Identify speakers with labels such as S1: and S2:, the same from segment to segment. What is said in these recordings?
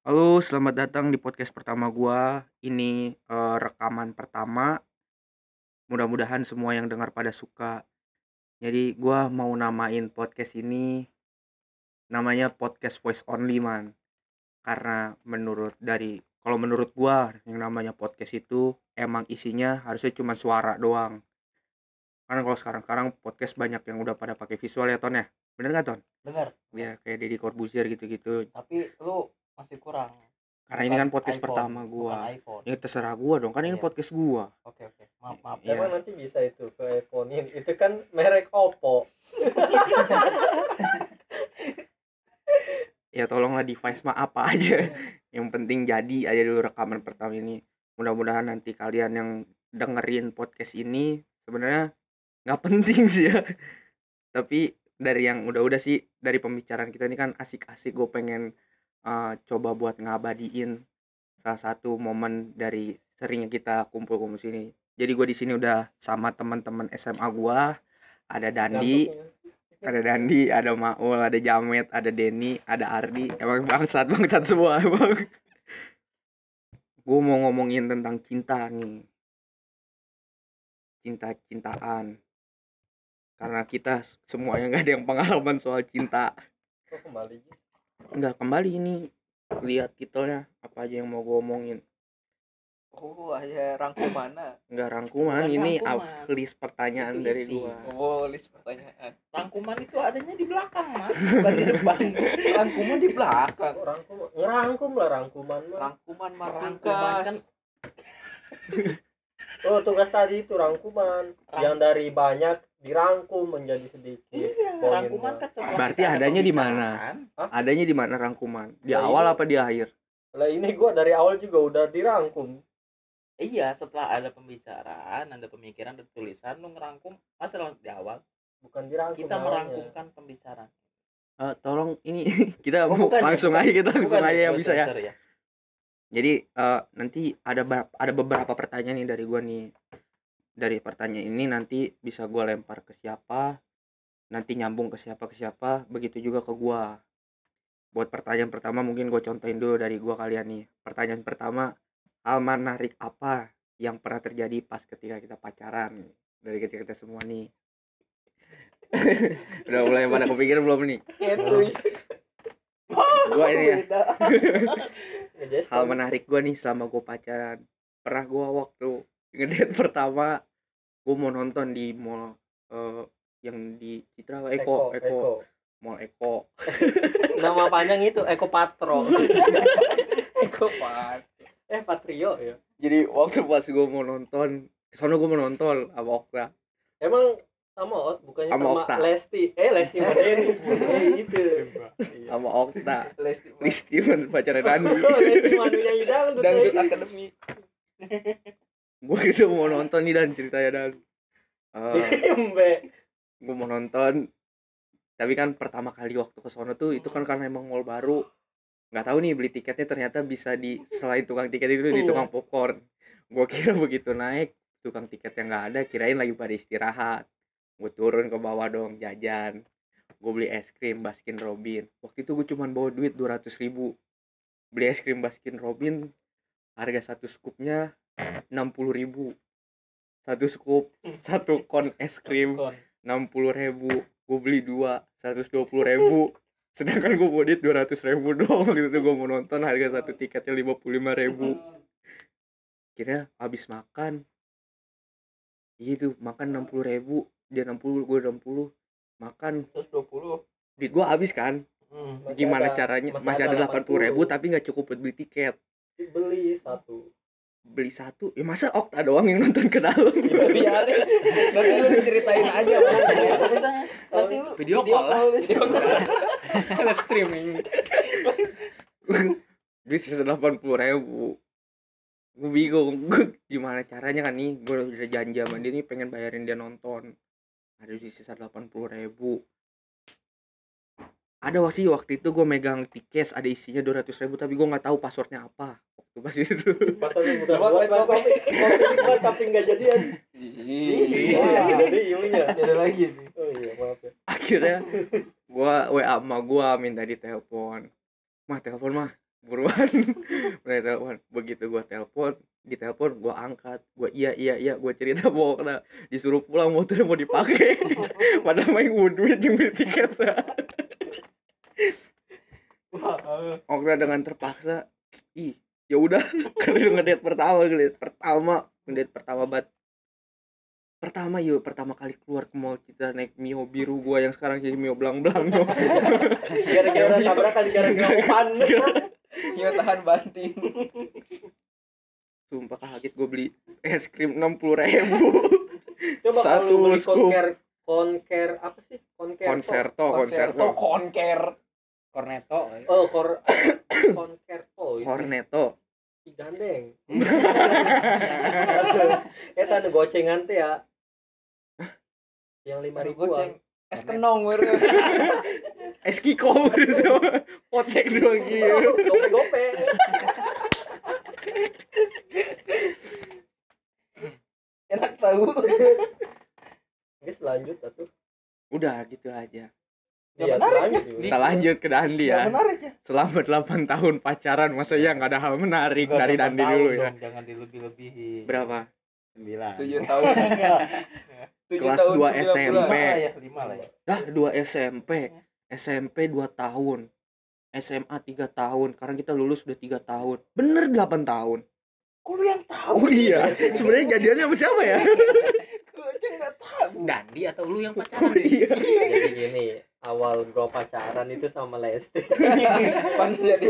S1: Halo, selamat datang di podcast pertama gua. Ini eh, rekaman pertama. Mudah-mudahan semua yang dengar pada suka. Jadi gua mau namain podcast ini namanya podcast voice only man. Karena menurut dari kalau menurut gua yang namanya podcast itu emang isinya harusnya cuma suara doang. Karena kalau sekarang-sekarang podcast banyak yang udah pada pakai visual ya Ton ya. Bener nggak Ton?
S2: bener
S1: Ya kayak Deddy Corbuzier gitu-gitu.
S2: tapi lu masih kurang
S1: Karena ini
S2: Bukan
S1: kan podcast
S2: iPhone,
S1: pertama gua. Ya terserah gua dong, kan ini
S2: Iya.
S1: podcast gua.
S2: oke oke maaf maaf
S1: Iya.
S3: Emang nanti bisa itu ke iPhone ini. Itu kan merek Oppo.
S1: Ya tolonglah device mah apa aja. Yang penting jadi aja dulu rekaman pertama ini. Mudah-mudahan nanti kalian yang dengerin podcast ini sebenarnya nggak penting sih ya. Tapi dari yang udah-udah sih dari pembicaraan kita ini kan asik-asik gue pengen eh, coba buat ngabadiin salah satu momen dari seringnya kita kumpul-kumpul sini. Jadi gue di sini udah sama teman-teman SMA gua, ada Dandi, ada Dandi, ada Maul, ada Jamet, ada Denny, ada Ardi. Emang bangsat bangsat semua emang. Gue mau ngomongin tentang cinta nih. Cinta-cintaan. Karena kita semuanya nggak ada yang pengalaman soal cinta.
S3: Kok kembali Ji?
S1: Nggak kembali ini lihat titelnya apa aja yang mau gue omongin.
S2: oh aja rangkumannya
S1: Nggak rangkuman,
S2: Bukan
S1: ini
S2: rangkuman.
S1: list pertanyaan
S2: Itu
S1: dari
S2: isi.
S1: gua.
S2: oh list pertanyaan rangkuman itu adanya di belakang mas bukan di depan rangkuman di belakang
S3: rangkum? Ngerangkum lah rangkuman mah.
S2: rangkuman mah
S4: Rangkuman kan
S3: Oh, tugas tadi itu rangkuman. Yang dari banyak dirangkum menjadi sedikit.
S2: iya
S3: Poin
S2: rangkuman kan
S1: Berarti adanya di
S2: pembicaraan.
S1: Adanya di mana rangkuman? Di
S3: Ya,
S1: awal
S3: ini-
S1: apa di akhir?
S3: Lah ini gua dari awal juga udah dirangkum.
S2: iya setelah ada pembicaraan ada pemikiran ada tulisan lu ngerangkum masa langsung di awal
S3: Bukan dirangkum.
S2: kita
S3: namanya.
S2: merangkumkan pembicaraan
S1: Eh, tolong ini kita
S2: Oh,
S1: mau
S2: bukan ya,
S1: langsung
S2: bukan.
S1: aja kita langsung
S2: Bukan,
S1: aja yang bisa ya.
S2: sorry
S1: Jadi eh, nanti ada ada beberapa pertanyaan nih dari gua nih. Dari pertanyaan ini nanti bisa gua lempar ke siapa, nanti nyambung ke siapa ke siapa, begitu juga ke gua. Buat pertanyaan pertama mungkin gue contohin dulu dari gua kalian nih. Pertanyaan pertama, hal menarik apa yang pernah terjadi pas ketika kita pacaran? Dari ketika kita semua nih. Udah mulai pada kepikiran belum nih?
S2: Itu.
S1: Gua ini ya. Hal menarik gue nih selama gue pacaran pernah gue waktu ngedate pertama gue mau nonton di mall eh, yang di Citra Eko Eko, mall Eko
S3: Nama panjang itu Eko Patro.
S2: Eko Pat.
S3: eh Patrio ya.
S1: jadi waktu pas gue mau nonton sono gue mau nonton sama Okta
S3: Emang sama Ot bukannya
S1: Sama
S3: sama,
S1: Okta.
S3: Lesti. Eh Lesti Modenis. eh itu. Iya.
S1: sama Okta
S2: Lesti
S1: Listi man pacaran Dandi
S3: Lesti Manu nyanyi dangdut.
S2: Dangdut
S3: eh.
S1: Gue gitu mau nonton nih dan ceritanya dan.
S3: Embe.
S1: gue mau nonton. Tapi kan pertama kali waktu ke sono tuh itu kan karena emang mall baru. Nggak tahu nih beli tiketnya ternyata bisa di selain tukang tiket itu di
S3: Iya.
S1: tukang popcorn. Gue kira begitu naik tukang tiket yang nggak ada kirain lagi pada istirahat. Gue turun ke bawah dong jajan. Gue beli es krim Baskin Robin. Waktu itu gue cuman bawa duit 200 ribu. Beli es krim Baskin Robin harga satu skupnya 60 ribu. Satu skup satu kon es krim enam puluh ribu. Gue beli dua seratus dua puluh ribu. Sedangkan gue bawa duit dua ratus ribu doang waktu itu gue mau nonton harga satu tiketnya lima puluh lima ribu. Kira habis makan. Gitu makan enam puluh ribu. Dia enam puluh gue enam puluh. Makan.
S2: 120.
S1: duit gue habis kan?
S2: Hmm.
S1: Gimana
S3: ada-
S1: caranya?
S3: Masih ada
S1: delapan puluh ribu.
S3: 80.
S1: tapi nggak cukup buat beli tiket.
S3: Beli satu.
S1: Beli satu ya masa Okta doang yang nonton ke dalam?
S2: Biarin. Nanti lu ceritain aja. Nanti lu
S4: Video call lah.
S2: Video call.
S4: live streaming
S1: duit sisa delapan puluh ribu. Gue bingung. Gue gimana caranya kan nih? Gue udah janji sama dia nih pengen bayarin dia nonton. Ada di sisa delapan puluh ribu ada sih waktu itu gue megang tiket ada isinya dua ratus ribu tapi gue nggak tahu passwordnya apa waktu pas itu
S3: Pasarnya udah buat tapi tapi nggak jadian.
S2: Iya.
S3: Jadi iunya.
S2: Ada lagi nih.
S3: Oh iya, maaf ya.
S1: akhirnya gue wa sama gue minta ditelepon mah telepon mah buruan. Mulai telepon. Begitu gue telepon di telepon gue angkat. Gue iya iya iya gue cerita pokoknya. Disuruh pulang motor mau dipakai. Padahal main gue duit yang beli tiket. Oke dengan terpaksa ih ya udah. Kali ngedate pertama ngedate pertama ngedate pertama banget pertama yuk pertama kali keluar ke mall kita naik mio biru gua yang sekarang jadi mio belang belang
S3: gara-gara tabrakan gara-gara
S2: Iya tahan banting.
S1: sumpah kaget gue beli es krim enam puluh ribu.
S3: Coba
S1: Satu
S3: kalau beli konker konker apa sih? Konker
S1: konserto
S2: Konserto.
S1: Konserto
S2: konker. Cornetto.
S3: oh kor konkerto itu.
S1: Cornetto.
S3: Gandeng. Eta anu gocengan teh ya. Yang lima ribu
S2: Goceng. Es kenong
S1: es kiko potek doang gitu
S3: gope gope
S2: Enak tahu.
S3: guys lanjut atuh
S1: udah gitu aja
S3: iya
S2: menarik
S3: lanjut
S1: kita lanjut ke Dandi
S2: Ya,
S1: ya
S2: menarik ya.
S1: selama 8 tahun pacaran masa ya nggak ada hal menarik dari Dandi
S2: tahun
S1: dulu ya
S2: dong, Jangan dilebih-lebihin.
S1: berapa
S4: Sembilan.
S2: Tujuh tahun. Tujuh
S1: Kelas
S2: tahun,
S1: dua
S2: sembilan
S1: SMP.
S2: bulan. Lima ya, lima lah ya.
S1: Dah dua SMP, SMP 2 tahun, SMA 3 tahun. Sekarang kita lulus udah 3 tahun. Bener 8 tahun.
S2: Kok lu yang tahu
S1: Oh
S2: sih?
S1: iya, sebenarnya jadiannya sama siapa ya?
S2: Gue aja nggak tahu.
S4: Dandi atau lu yang
S1: Oh
S4: pacaran?
S1: iya.
S3: jadi gini awal gua pacaran itu sama Lesti
S2: Pan jadi.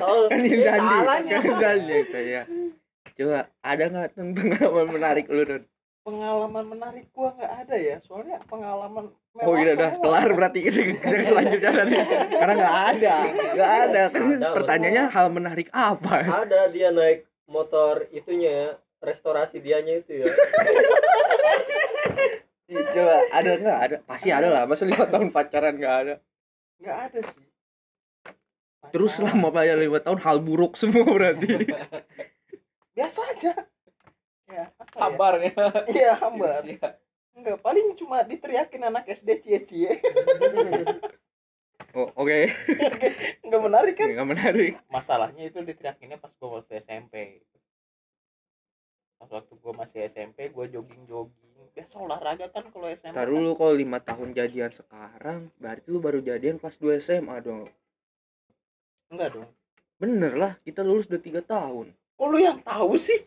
S3: oh,
S1: Kan ini
S3: iya,
S1: Dandi,
S3: salahnya.
S1: kan Dandi itu ya. Coba ada nggak tuh pengalaman menarik lu Don?
S2: Pengalaman menarik gua nggak ada ya. Soalnya pengalaman
S1: Oh
S2: mewah
S1: iya udah kelar berarti ke selanjutnya nanti. Karena nggak ada, nggak ada. Kan
S3: Ada,
S1: pertanyaannya hal menarik apa?
S3: ada dia naik motor itunya ya restorasi dianya itu ya
S1: Coba ada nggak ada? Pasti ada lah. Masa lima tahun pacaran nggak ada?
S2: Nggak ada sih.
S1: Terus
S2: Pacaran.
S1: selama pacaran lima tahun hal buruk semua berarti.
S2: biasa aja. Ya, ya?
S4: Kabarnya.
S2: Iya, hambar. Enggak, paling cuma diteriakin anak SD cie-cie.
S1: Oh oke,
S2: Enggak menarik kan?
S1: nggak menarik.
S2: Masalahnya itu diteriakinnya pas gua waktu SMP. Pas waktu gua masih SMP, gua jogging-jogging. Biasa olahraga kan kalau SMP.
S1: Ntar
S2: kan.
S1: dulu kalau lima tahun jadian sekarang, berarti lu baru jadian kelas 2 SMA dong.
S2: Enggak dong.
S1: Bener lah, kita lulus udah tiga tahun.
S2: Kok lu yang tahu sih?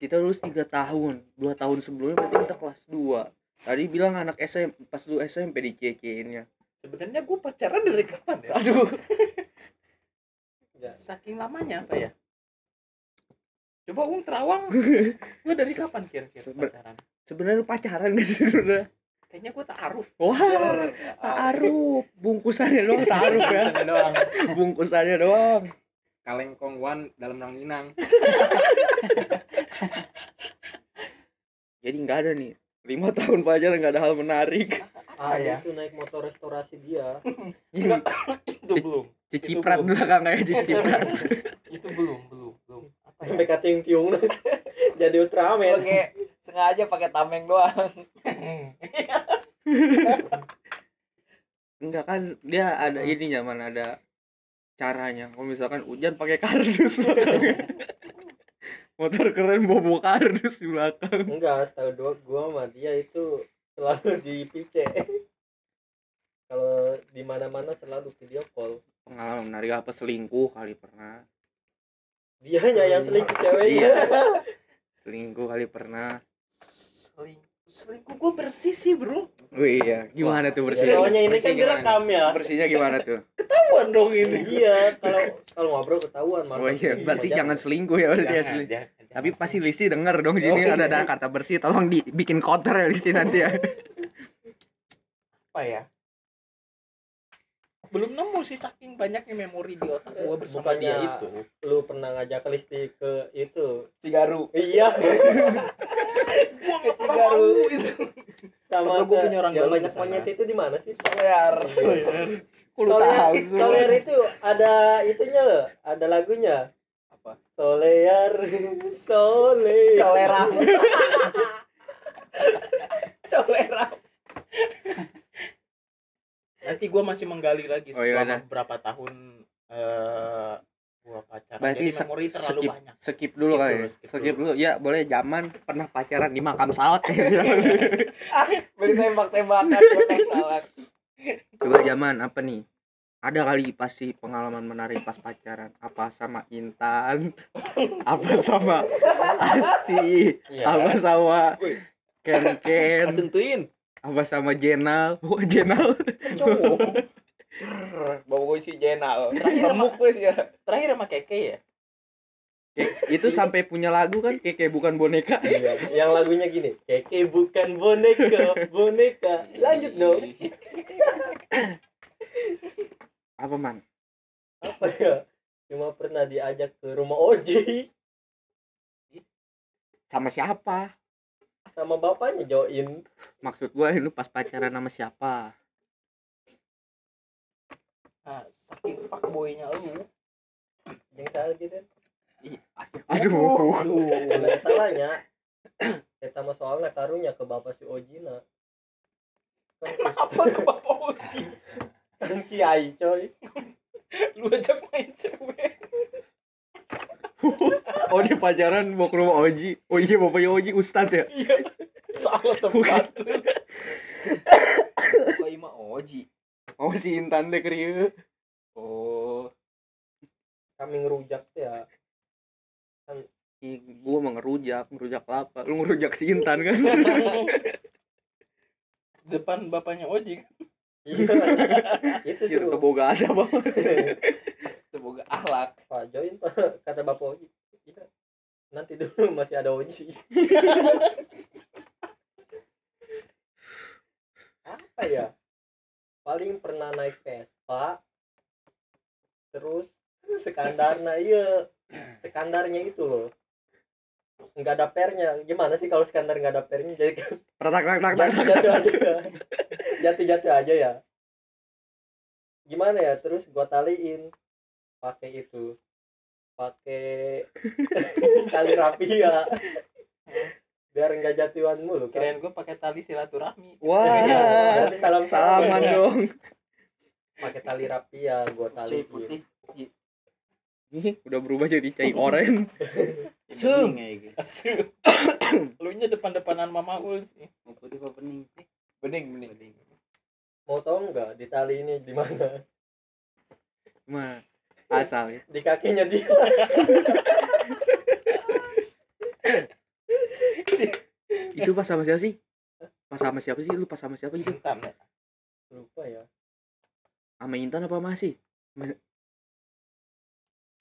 S1: Kita lulus tiga tahun, dua tahun sebelumnya berarti kita kelas 2 Tadi bilang anak SMP, pas lu SMP dikekeinnya.
S2: Sebenarnya gua pacaran dari kapan ya?
S1: Aduh,
S3: Ya.
S2: Saking lamanya apa ya? Coba Ung Terawang, gua dari kapan kira-kira
S1: Sebe-
S2: pacaran?
S1: sebenarnya lu pacaran gak sih sebenarnya?
S2: Kayaknya gua taaruf.
S1: Wah, taruh bungkusannya doang taruh ya,
S4: doang.
S1: bungkusannya doang.
S4: Kalengkong one dalam ranginang.
S1: Jadi nggak ada nih, lima tahun pacaran nggak ada hal menarik.
S3: ada
S2: ya.
S3: itu naik motor restorasi dia
S2: Enggak, itu belum.
S1: Ciciprat
S2: Itu belum.
S1: belakang kayak ciciprat.
S2: Itu belum, belum, belum. Apa ya?
S3: sampai kacing tiung jadi Ultraman
S2: Pakai sengaja pakai tameng doang.
S1: Enggak kan dia ada ininya mana ada caranya. Kalau misalkan hujan pakai kardus. Motor keren bobo kardus di belakang.
S3: enggak setahu dua gua sama dia itu selalu di PC kalau di mana mana selalu video call
S1: Pengalaman menarik apa selingkuh kali pernah.
S3: dia hanya yang selingkuh ceweknya
S1: Iya. Selingkuh kali pernah.
S2: Selingkuh, selingkuh gue bersih sih bro.
S1: Oh iya, gimana tuh bersih?
S3: soalnya ini
S1: Bersih
S3: kan
S1: gimana?
S3: direkam ya
S1: Bersihnya gimana tuh?
S2: Ketahuan dong ini.
S3: iya kalau kalau ngobrol ketahuan
S1: Oh iya, berarti jangan selingkuh ya berarti ya.
S2: Jangan,
S1: selingkuh.
S2: jangan, jangan.
S1: Tapi pasti Listi denger dong sini
S2: Oh,
S1: ada
S2: iya.
S1: ada kata bersih tolong dibikin counter ya Listi nanti ya.
S2: apa ya? Belum nemu sih saking banyaknya memori di otak gue bersama
S3: Bukannya-
S2: dia itu.
S3: lu pernah ngajak Listi ke itu
S2: Cigaru.
S3: iya
S2: Gua nggak pernah
S3: Cigaru.
S2: mau itu.
S3: sama
S2: gua punya orang
S3: yang banyak monyet itu di mana sih
S1: tahu semua?
S3: Solear itu ada itunya loh ada lagunya
S2: Apa?
S3: Solear Solear
S2: Solera. Solera. Nanti gue masih menggali lagi
S1: Oh, iya,
S2: selama
S1: dah.
S2: beberapa tahun eh
S1: Berarti
S2: jadi memori terlalu
S1: skip.
S2: banyak.
S1: skip dulu
S2: Skip
S1: kali
S2: dulu,
S1: ya.
S2: skip
S1: skip
S2: dulu.
S1: dulu. Ya boleh. Zaman pernah pacaran di makam salak kayaknya
S2: beri tembak-tembakan gua naik salah
S1: coba zaman apa nih? Ada kali pasti pengalaman menarik pas pacaran. Apa sama Intan? Apa sama Asi?
S2: Iya.
S1: apa sama Ken Ken?
S4: Sentuin.
S1: apa sama Jenal? Oh Jenal
S2: cowok.
S4: Bawa gue si Jenal.
S2: Terakhir
S4: Remuk gue sih ya.
S2: terakhir sama keke ya?
S1: Itu sampai punya lagu kan kayak bukan boneka.
S3: Iya, yang lagunya gini keke bukan boneka boneka. Lanjut dong.
S1: Apa man?
S3: Apa ya? Cuma pernah diajak ke rumah Oji
S1: sama siapa?
S3: Sama bapaknya join
S1: maksud gua lu pas pacaran sama siapa
S2: nah saking fuckboynya lu.
S3: Yang salah gitu.
S1: Aduh.
S3: Karena salahnya. Kita mau soalnya karunya ke bapak si Ojina kan,
S2: apa ke bapak Oji?
S3: Kan kiai coy.
S2: Lu ajak main cewek.
S1: Oh dia pacaran mau ke rumah Oji. Oh iya bapaknya Oji Ustadz ya?
S2: Iya. Salah tempat
S4: Kok Ima Oji.
S1: Oh si Intan deh krieu.
S4: Oh.
S3: kami ngerujak tuh ya.
S1: Ih, gua mau ngerujak ngerujak apa lu ngerujak si Intan kan?
S2: Depan bapaknya Oji
S3: iya. Itu
S1: gitu
S3: tuh.
S1: boga ada banget
S4: Semoga akhlak.
S3: pak join pak kata bapak Oji. Iya. Nanti dulu masih ada Oji. Apa ya paling pernah naik Vespa terus sekandarnya iya sekandarnya itu loh. Nggak ada pernya. Gimana sih kalau skandar nggak ada pernya? Jadi
S1: tak tak tak tak
S3: jatuh jatuh aja. Jatuh jatuh aja ya. Gimana ya? Terus gua taliin. Pakai itu. Pakai tali rapi ya biar nggak jatuhan mulu kan
S2: kirain gue pakai tali silaturahmi.
S1: Wah.
S3: Berarti salam
S1: salaman dong.
S3: Pakai tali rapi ya gua
S2: cuy
S3: taliin
S2: putih
S1: Ih, udah berubah jadi cai oren.
S4: Sum. gitu.
S2: Asyik. lu nya depan-depanan mama ul sih.
S4: Mau putih apa bening? Bening, bening.
S3: mau tau nggak di tali ini di mana?
S1: Mah asal ya.
S3: di kakinya dia
S1: itu pas sama siapa sih? Pas sama siapa sih? Lu pas sama siapa itu
S2: Intan ya?
S3: Lupa ya.
S1: Sama Intan apa masih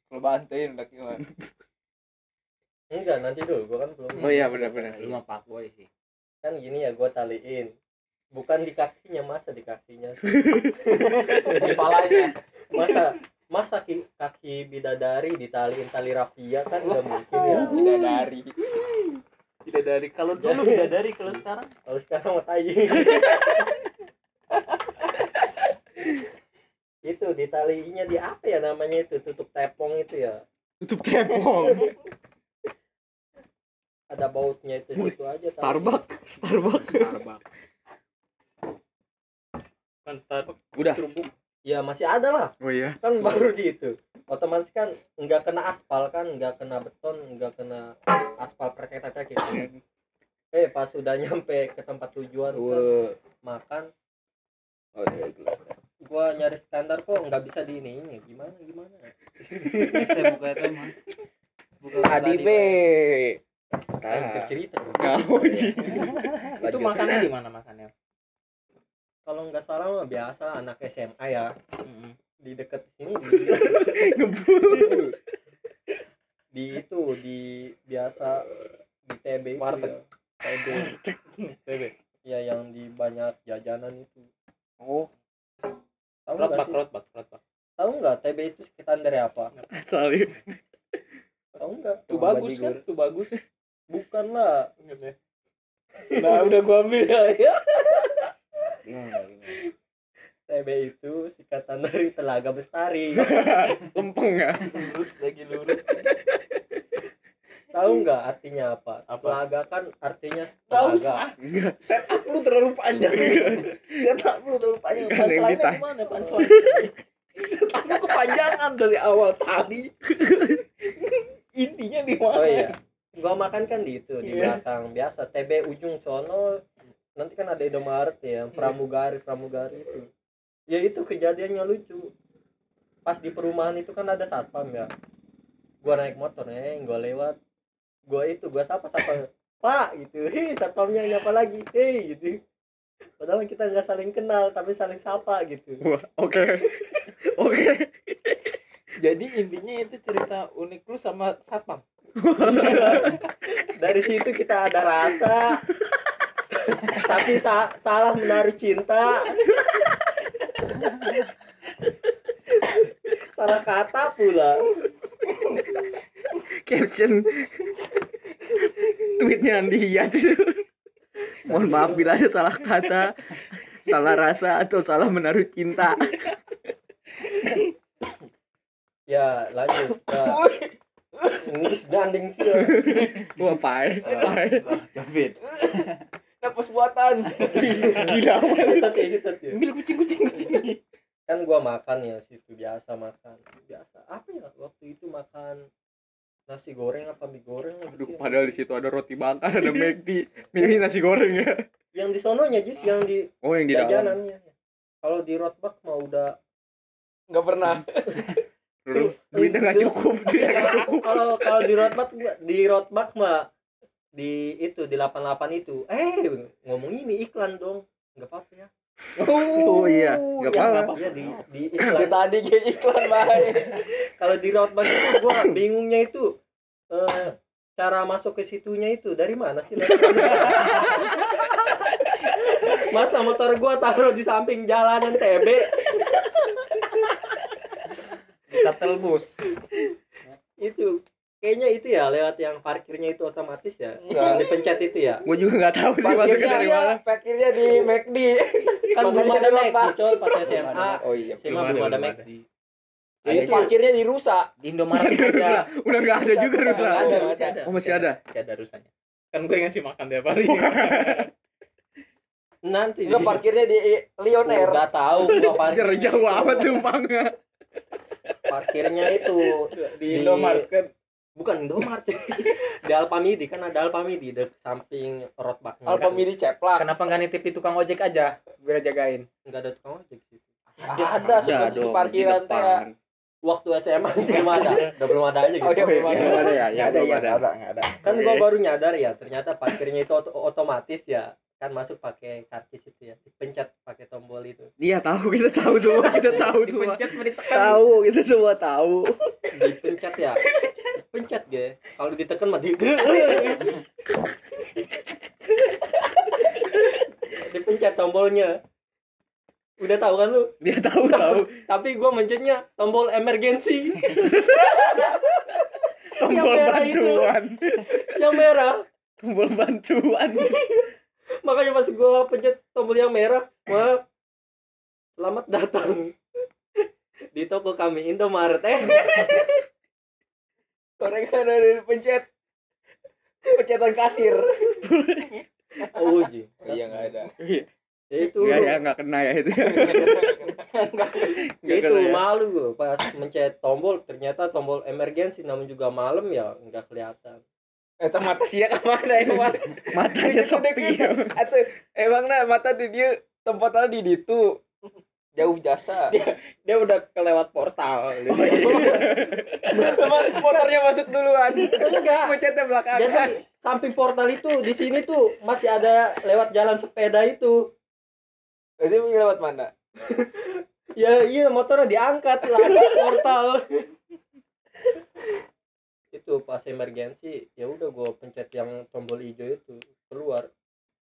S4: Kalau bantuin udah gimana?
S3: enggak nanti dulu. Gua kan belum
S1: oh iya benar-benar
S4: Lu mah pak boy sih.
S3: kan gini ya gua taliin. Bukan di kakinya masa di kakinya?
S4: Di palanya.
S3: masa masa ki- kaki bidadari ditaliin tali rafia kan nggak mungkin ya?
S4: Tidak dari.
S2: tidak dari kalau dulu tidak dari kalau sekarang?
S3: Kalau sekarang mau tai. Itu ditaliinnya di apa ya namanya itu? Tutup tepong itu ya?
S1: Tutup tepong.
S3: Ada bautnya itu situ aja.
S1: Starbucks. Starbucks.
S4: Starbucks.
S2: kan Starbucks
S1: udah.
S2: kerubuk
S3: ya masih ada lah.
S1: Oh iya.
S3: Kan baru di itu otomatis kan nggak kena aspal kan nggak kena beton nggak kena aspal perketak gitu. Eh pas sudah nyampe ke tempat tujuan kan,
S4: Wah.
S3: makan.
S4: Oh iya gelas.
S3: gua nyari standar kok nggak bisa di ini. Ini gimana? Gimana
S4: Saya buka itu mah. Buka
S1: tadi be.
S3: Lain cerita
S1: kau sih
S2: itu makannya di mana makannya
S3: kalau nggak salah mah biasa anak SMA ya.
S2: Mm-mm.
S3: di dekat sini di,
S1: ngebul
S3: di itu. Di biasa di TB
S2: Warteg.
S3: ya. TB
S2: TB
S3: ya yang di banyak jajanan itu.
S1: Oh.
S3: Tahu nggak
S2: rotbak
S3: sih?
S2: rotbak rotbak.
S3: Tahu nggak TB itu sekitar dari apa?
S1: Ya
S3: tahu nggak?
S2: Tuh bagus kan? Tuh bagus.
S3: Bukan lah.
S2: Nah udah gua ambil ya
S4: Gimana gimana?
S3: TB itu singkatan dari Telaga Bestari.
S1: Lempeng ya?
S2: Lurus lagi lurus.
S3: Tahu nggak artinya apa?
S2: Apa?
S3: Telaga kan artinya
S2: Tahu
S1: enggak
S2: setup lu terlalu panjang. Setup lu terlalu panjang.
S1: Kan ditanya.
S2: gimana? Punchline setup lu kepanjangan dari awal tadi. Di mana?
S3: Oh iya. Gua makan kan di itu di
S2: Iya.
S3: belakang. Biasa TB ujung sono nanti kan ada Indomaret ya yang pramugari pramugari itu. Ya itu kejadiannya lucu. Pas di perumahan itu kan ada satpam ya. Gua naik motor nih gua lewat. Gua itu gua sapa sapa pak gitu. Hei satpamnya nyapa lagi? Hei gitu. Padahal kita nggak saling kenal tapi saling sapa gitu.
S1: Oke. Oke.
S2: jadi intinya itu cerita unik lu sama satpam?
S3: Dari situ kita ada rasa tapi sa- salah menaruh cinta salah kata pula
S1: Caption tweetnya Andi Hiyat. Mohon maaf bila ada salah kata, salah rasa atau salah menaruh cinta.
S3: ya lanjut. Inggris gandeng sih ya.
S1: Wah, pai, pai.
S4: David.
S2: Buatan
S1: Gila.
S3: Ketat ya, ya.
S2: ambil kucing kucing kucing
S3: kan gua makan ya situ biasa makan biasa apa ya waktu itu makan nasi goreng apa mie goreng
S1: Aduh,
S3: gitu ya.
S1: padahal di situ ada roti bakar, ada McD, milih nasi goreng ya.
S3: yang di sononya Jis yang di
S1: Oh, yang di dalam.
S3: jajanannya kalau di Rotbak mah udah
S2: nggak pernah
S1: duitnya nggak cukup, duitnya nggak cukup.
S3: kalau kalau di Rotbak di Rotbak mah di itu di 88 itu eh ngomong ini iklan dong. Nggak apa-apa ya.
S1: Oh iya, nggak
S2: ya,
S1: apa-apa.
S3: iya di di iklan.
S2: Tadi kayak iklan baik
S3: kalau di Rotbak itu gua bingungnya itu eh, cara masuk ke situnya itu dari mana sih masa motor gua taruh di samping jalanan TB
S2: bisa telbus
S3: itu kayaknya itu ya lewat yang parkirnya itu otomatis ya
S2: Enggak.
S3: yang dipencet itu ya?
S1: Gue juga nggak tahu sih masuknya dari mana.
S2: parkirnya di McD
S3: kan belum ada betul pas SMA
S2: oh iya
S3: SMA belum ada Mac di
S2: Ya, itu parkirnya di rusak di Indomaret. Aja
S1: Udah nggak ada juga.
S3: Nggak ada, masih ada.
S1: Oh, masih ada.
S2: masih ada rusaknya kan gue ngasih makan tiap hari.
S3: Nanti.
S2: Enggak parkirnya di Lion Air
S3: nggak tahu gua parkir.
S1: jauh amat tumpangnya.
S3: parkirnya itu
S2: di
S3: Di-
S2: Indomaret kan
S3: bukan Indomaret di Alpamidi kan ada Alpamidi di samping Rotbaknya
S2: Alfamidi ceplak
S4: Kenapa nggak nitip itu tukang ojek aja biar jagain?
S3: nggak ada tukang ojek sih
S2: ada sebenarnya di parkiran teh ya.
S3: waktu SMA belum ada udah belum ada aja gitu
S2: Oh, dia belum
S1: Iya,
S2: ada.
S1: ada ya, ya,
S2: Nggak ada ya,
S1: ada.
S2: ada, ada.
S3: kan gua baru nyadar ya ternyata parkirnya itu oto- otomatis ya kan masuk pakai karcis itu ya dipencet pakai tombol itu
S1: Iya tahu kita tahu semua kita tahu semua.
S4: Dipencet mau ditekan.
S1: Tahu kita semua tahu.
S3: dipencet ya pencet ge kalau ditekan mah di dipencet tombolnya udah tahu kan lu
S1: Dia tahu tahu.
S3: tapi gua mencetnya tombol emergency
S1: Tombol
S3: merah itu.
S1: bantuan.
S3: yang merah
S1: Tombol bantuan.
S3: Makanya pas gua pencet tombol yang merah wah selamat datang di toko kami Indomaret eh
S2: Mereka ada pencet pencetan kasir.
S3: oh ji
S2: Iya nggak ada.
S3: ya itu
S1: Enggak ya, enggak kena ya itu.
S2: Nggak.
S3: Ya itu
S1: ya.
S3: malu gue pas mencet tombol ternyata tombol emergency namun juga malam ya nggak kelihatan
S2: Eta mata sia ke mana emang?
S1: Matanya sepi ya.
S2: Atau emang nah mata di dia tempatnya di ditu jauh jasa. Dia, dia udah kelewat portal. Emang motornya masuk duluan.
S3: Enggak.
S2: Mencetnya belakangan.
S3: Jadi samping portal itu di sini tuh masih ada lewat jalan sepeda itu.
S2: Jadi lewat mana?
S3: Ya iya motornya diangkat lah portal itu pas emergensi ya udah gue pencet yang tombol hijau itu keluar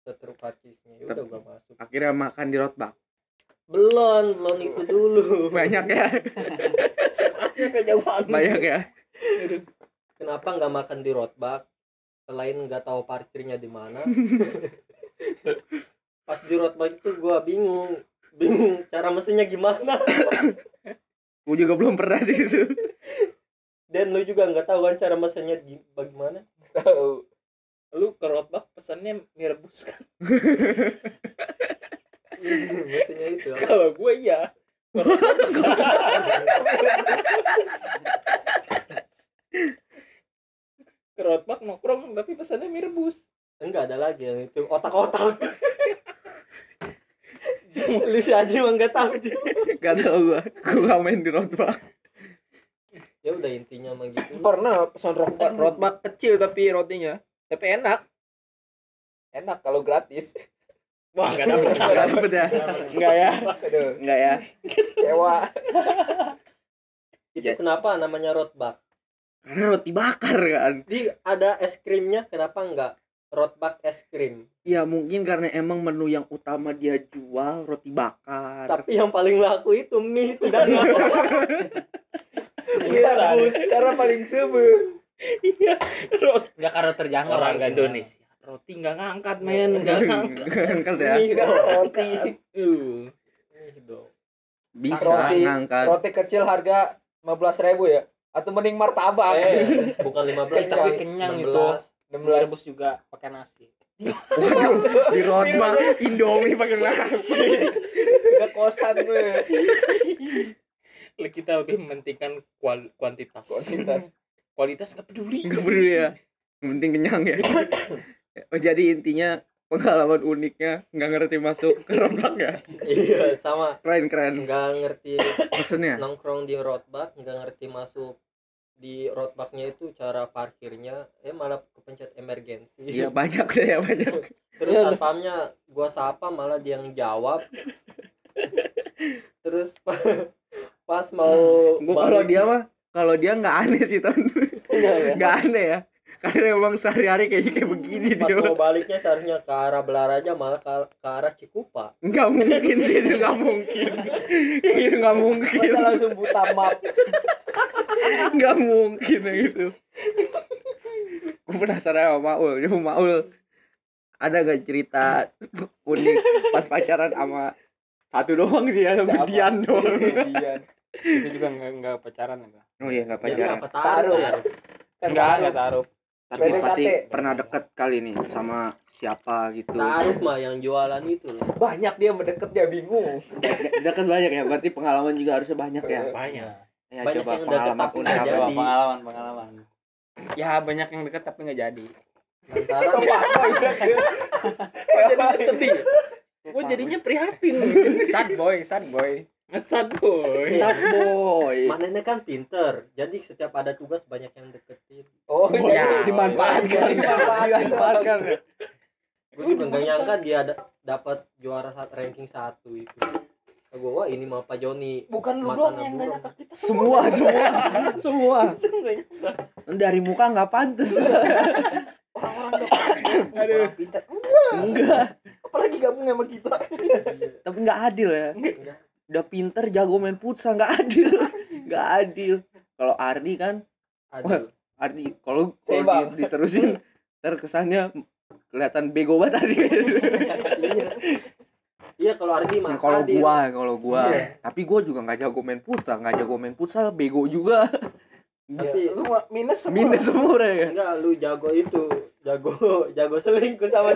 S3: setruk ya udah gue masuk
S1: Akhirnya makan di rotbak.
S3: belum belum itu dulu
S1: Banyak ya.
S2: kejauhan
S1: Banyak ya.
S3: kenapa nggak makan di roadbak selain nggak tahu parkirnya di mana pas di roadbak itu gua bingung bingung cara mesinnya gimana
S1: Gue juga belum pernah sih itu.
S3: Dan lu juga nggak tahu kan cara mesinnya di bagaimana?
S2: Tahu. Lu ke rotbak pesannya mie rebus kan?
S3: Mesinnya itu.
S2: Kalau gue iya. Ke Rotbak pesan- tapi pesannya mie rebus
S3: enggak ada lagi yang itu. Otak-otak. Aji emang nggak tahu. Dia
S1: Gak tau. Gua gak main di roadblock.
S3: Ya udah intinya mah gitu.
S2: Pernah pesan rotbak rotbak kecil tapi rotinya. Tapi enak. Enak kalau gratis. Wah nggak dapet.
S1: Gak dapet. Ya.
S2: nggak ya. aduh.
S1: Enggak ya.
S2: kecewa.
S3: Itu
S1: Ya.
S3: kenapa namanya rotbak
S1: Karena roti bakar kan.
S3: di ada es krimnya kenapa enggak rotbak es krim?
S1: Ya mungkin karena emang menu yang utama dia jual roti bakar.
S3: tapi yang paling laku itu mie tidak
S2: Bisa.
S3: Bus.
S2: cara paling sebe iya rot nggak karena terjangkau orang Indonesia roti nggak ngangkat men nggak ngangkat
S1: Ngangkat ya.
S3: mie dong
S2: roti uh.
S3: Dong
S1: Bisa
S2: Roti-
S1: ngangkat.
S2: roti kecil harga 15.000 ribu ya atau mending martabak
S3: eh bukan 15
S2: Tapi kenyang
S3: 16.
S2: itu. 16 rebus juga pakai nasi
S1: Waduh, di roadblock Indomie pakai nasi.
S2: Gak kosan gue. kita lebih mementingkan kual kuantitas. Kuantitas. Kualitas gak peduli.
S1: Enggak peduli ya. Penting kenyang ya. Oh, jadi intinya pengalaman uniknya nggak ngerti masuk ke roadblock ya.
S3: iya sama
S1: Keren keren.
S3: nggak ngerti
S1: Maksudnya?
S3: nongkrong di roadbak nggak ngerti masuk di roadbaknya itu cara parkirnya eh malah kepencet emergensi
S1: Iya banyak deh ya banyak.
S3: terus
S2: Iya.
S3: satpamnya gua sapa malah dia yang jawab terus pas mau
S1: Gua kalau dia mah kalau dia nggak aneh sih ton.
S2: Enggak ya.
S1: Nggak aneh ya. Karena emang sehari-hari kayaknya kayak begini
S3: pas
S1: dia.
S3: mau baliknya seharusnya ke arah Belaraja malah ke, ke arah Cikupa
S1: Nggak mungkin sih itu nggak mungkin. Itu nggak mungkin.
S2: Masa langsung buta map.
S1: Nggak mungkin yang itu. Gue penasaran sama Maul. Coba Maul ada gak cerita unik pas pacaran sama satu doang sih ya sama? Dian doang.
S2: Dian. Itu juga enggak enggak pacaran enggak.
S1: Oh iya nggak pacaran.
S3: apa taruh
S2: Taruh. Enggak enggak taruh.
S1: Tapi
S2: PDKT.
S1: pasti pernah deket kali nih sama siapa gitu.
S3: taruh mah yang jualan itu loh
S2: Banyak dia mendekat dia bingung.
S1: Deket banyak ya. Berarti pengalaman juga harusnya banyak ya.
S2: Banyak.
S1: Ya
S3: Banyak
S1: coba
S3: yang deket
S1: pengalaman
S3: tapi nggak
S1: apa?
S3: jadi.
S2: pengalaman pengalaman. Ya banyak yang dekat tapi nggak jadi. Sopan boy. jadi sedih. Gue jadinya prihatin. Sad boy, sad boy. Sad boy.
S1: Sad boy.
S3: manennya kan pinter jadi setiap ada tugas banyak yang deketin
S2: Oh,
S1: Ya,
S2: dimanfaatkan.
S1: Dimanfaatkan. ya.
S3: gue juga nggak nyangka dia ada dapat juara saat ranking satu itu gue wah ini mah Pak Joni
S2: Bukan lu doang yang nggak nyangka kita
S1: Semua, semua, semua.
S2: nyangka.
S1: Dari muka nggak pantas.
S2: Orang-orang
S3: aduh
S2: orang pintar.
S1: Enggak.
S2: Apalagi gabung sama kita.
S1: Tapi nggak adil ya.
S3: Enggak.
S1: Udah pinter jago main futsal nggak adil. Nggak adil. Kalau Ardi kan,
S3: aduh
S1: Ardi kalau kalau diterusin terkesannya kelihatan bego banget Ardi.
S3: iya iya kalau Ardi mah
S1: Nah, kalau
S3: adil.
S1: gua, kalau gua,
S3: Iya.
S1: tapi gua juga nggak jago main futsal, nggak jago main futsal, bego juga.
S3: tapi
S2: Lu minus semua.
S1: Minus semua ya.
S3: enggak lu jago itu jago jago selingkuh sama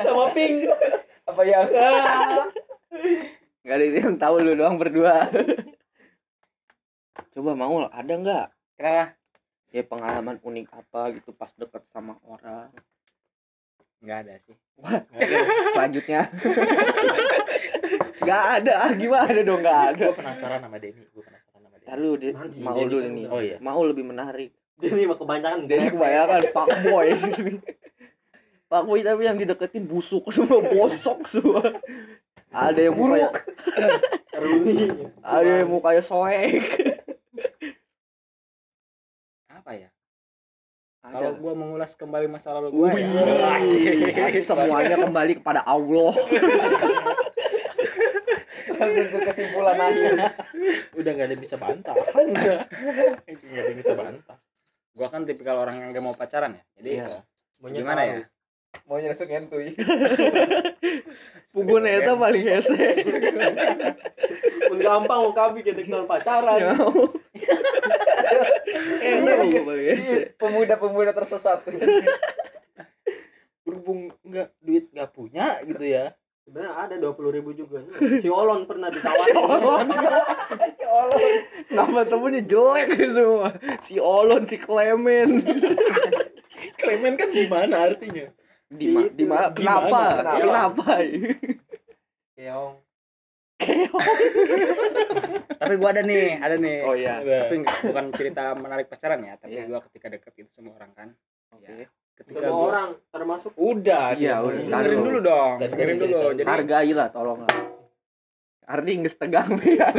S3: sama pink
S2: Apa yang
S1: Nggak ada yang tahu lu doang berdua. Coba mau ada nggak?
S2: Kenapa?
S1: Ya pengalaman unik apa gitu pas deket sama orang.
S2: Enggak ada sih.
S1: Selanjutnya. Nggak ada, gimana dong nggak ada.
S2: Gue penasaran sama Denny. Gue penasaran sama Denny.
S1: Ntar lu di,
S3: Nanti,
S1: mau
S3: jadi
S1: dulu
S3: kan
S1: nih.
S2: Oh iya.
S1: Mau lebih menarik.
S3: ini mah kebanyakan
S1: Jadi kebanyakan pak boy. pak boy tapi yang dideketin busuk semua, bosok semua. Ada yang mukanya,
S3: Runi
S1: ada yang mukanya soek.
S2: Apa ya? Kalau gue mengulas kembali masa lalu gue
S1: Wih,
S2: ya.
S1: Pasti semuanya kembali kepada Allah.
S2: Langsung ke kesimpulan akhir. Udah gak ada yang bisa bantah. Itu gak ada yang bisa bantah. Gue kan tipikal orang yang gak mau pacaran ya. Jadi
S1: Iya.
S3: Maunya
S2: gimana
S3: tahu.
S2: ya? Maunya langsung ngentuy.
S1: Punggunnya itu paling hese.
S3: pun gampang mau kami kita kenal pacaran
S1: Eh, iya, paling hese.
S2: Pemuda-pemuda tersesat. Berhubung nggak duit nggak punya gitu ya.
S3: sebenarnya ada dua puluh ribu juga si Olon pernah ditawarin
S2: Si Allah.
S1: Nama temennya jelek semua. Si Olon, si Clement.
S2: Klemen kan gimana artinya?
S1: Di ma di ma
S2: Di
S1: kenapa?
S2: Mana?
S1: kenapa?
S3: Keong.
S5: Tapi gua ada nih ada nih.
S1: Oh iya.
S5: Tapi bukan cerita menarik pacaran ya tapi
S1: Iya.
S5: gua ketika deket itu sama orang kan.
S1: Oke.
S5: Ya, ketika
S3: semua
S5: gua
S3: orang termasuk
S5: udah
S1: Iya, udah.
S5: dengerin dulu dong dengerin dulu. Jadi
S1: hargailah tolong Ardi nggak tegang ya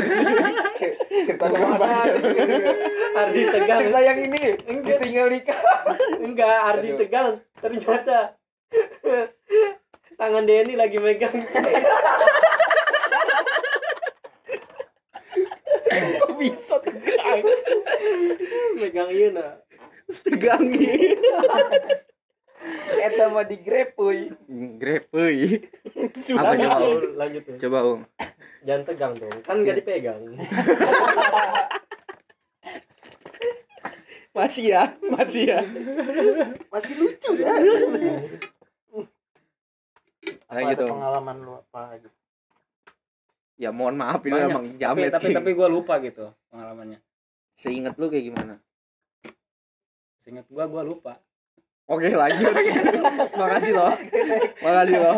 S1: cerita
S3: Ardi tegang
S1: cerita yang ini ditinggal nikah.
S3: Enggak Ardi tegang ternyata tangan Denny lagi megang.
S2: Kok bisa tegang?
S3: megang iya nah
S1: tegang
S2: Eta mah di
S1: grepeuy apa coba um
S3: lanjut. Tuh
S1: coba um
S3: jangan tegang dong kan nggak dipegang.
S1: Masih ya masih ya.
S2: Masih lucu ya.
S1: Nah,
S2: Apa
S1: gitu.
S2: ada pengalaman lu apa gitu?
S1: ya mohon maaf ini
S5: Banyak.
S1: emang
S5: tapi
S1: jamet
S5: tapi tapi gua lupa gitu pengalamannya.
S1: Seingat lu kayak gimana?
S5: Seingat gua gua lupa.
S1: Oke lanjut. Makasih loh. Makasih loh.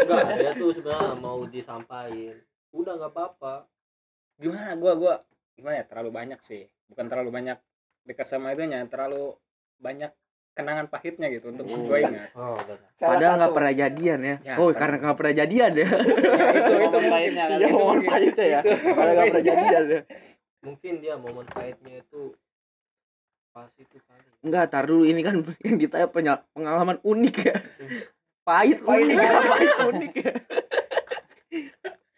S3: Enggak dia tuh sebenarnya mau disampaikan. Udah nggak apa-apa.
S5: Gimana? Gua gua gimana ya? Terlalu banyak sih. Bukan terlalu banyak. Dekat sama itunya terlalu banyak kenangan pahitnya gitu untuk gua ingat.
S3: Oh benar
S1: padahal nggak pernah jadian ya,
S5: Ya,
S1: oh karena nggak pernah jadian ya.
S5: Ya, itu itu
S2: pahitnya kan.
S1: iya
S5: itu
S1: momen
S5: mungkin.
S1: pahitnya ya. karena nggak pernah jadian ya.
S3: Mungkin dia momen pahitnya itu pas itu kali
S1: Enggak, tar dulu. Ini kan yang ditanya pengalaman unik ya. Pahit unik ya, pahit unik ya.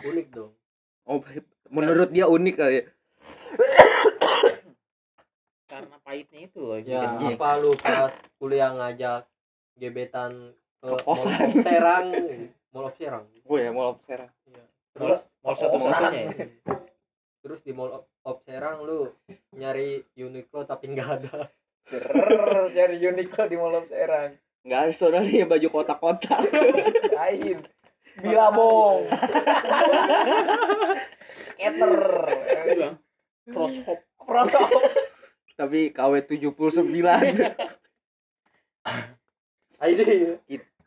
S3: unik dong.
S1: Oh, menurut dia unik kali ya.
S2: Karena pahitnya itu loh.
S3: ya
S1: Iya.
S3: apa lu pas kuliah ngajak gebetan ke
S1: Ke posan.
S3: Mall of Serang Mall of Serang
S1: Oh ya, mau serang.
S2: Terus mau satu satunya ya.
S3: terus di Mall of- of Serang lu nyari Uniqlo tapi nggak ada
S2: Dari Uniqlo di Mall of Serang.
S1: Enggak ada saudaranya baju kotak-kotak.
S2: Lain. Bilabong. Skater. Crosshop. Crosshop.
S1: Tapi KW 79.
S3: ayo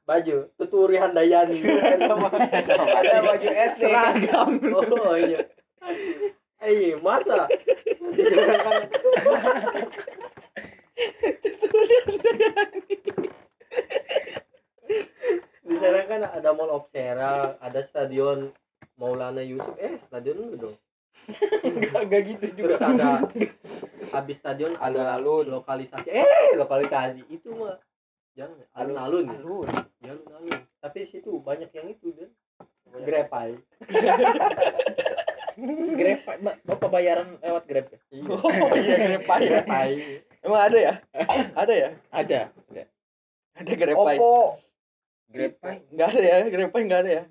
S3: baju tuturi Handayani
S2: Ada baju SD.
S1: Seragam.
S3: oh iya Iya, masa? Diserahkan. Diserahkan ada Mall of Serang, ada stadion Maulana Yusuf. Eh, stadion lu dong.
S2: Enggak gitu
S3: Terus ada habis stadion ada lokalisasi. Eh, lokalisasi itu mah. Jangan alun-alun. ya?
S2: Alun.
S3: Ya, alun-alun. Tapi situ banyak yang itu dan grepai.
S2: Grab, Ba- Bapak bayaran lewat Grab ya?
S1: Oh iya, grepai ya.
S3: Grepai.
S1: Emang ada ya? Ada ya?
S2: Ada.
S1: Ada grepai.
S2: Oppo.
S5: Grepai
S1: Enggak ada ya, grepai enggak ada ya.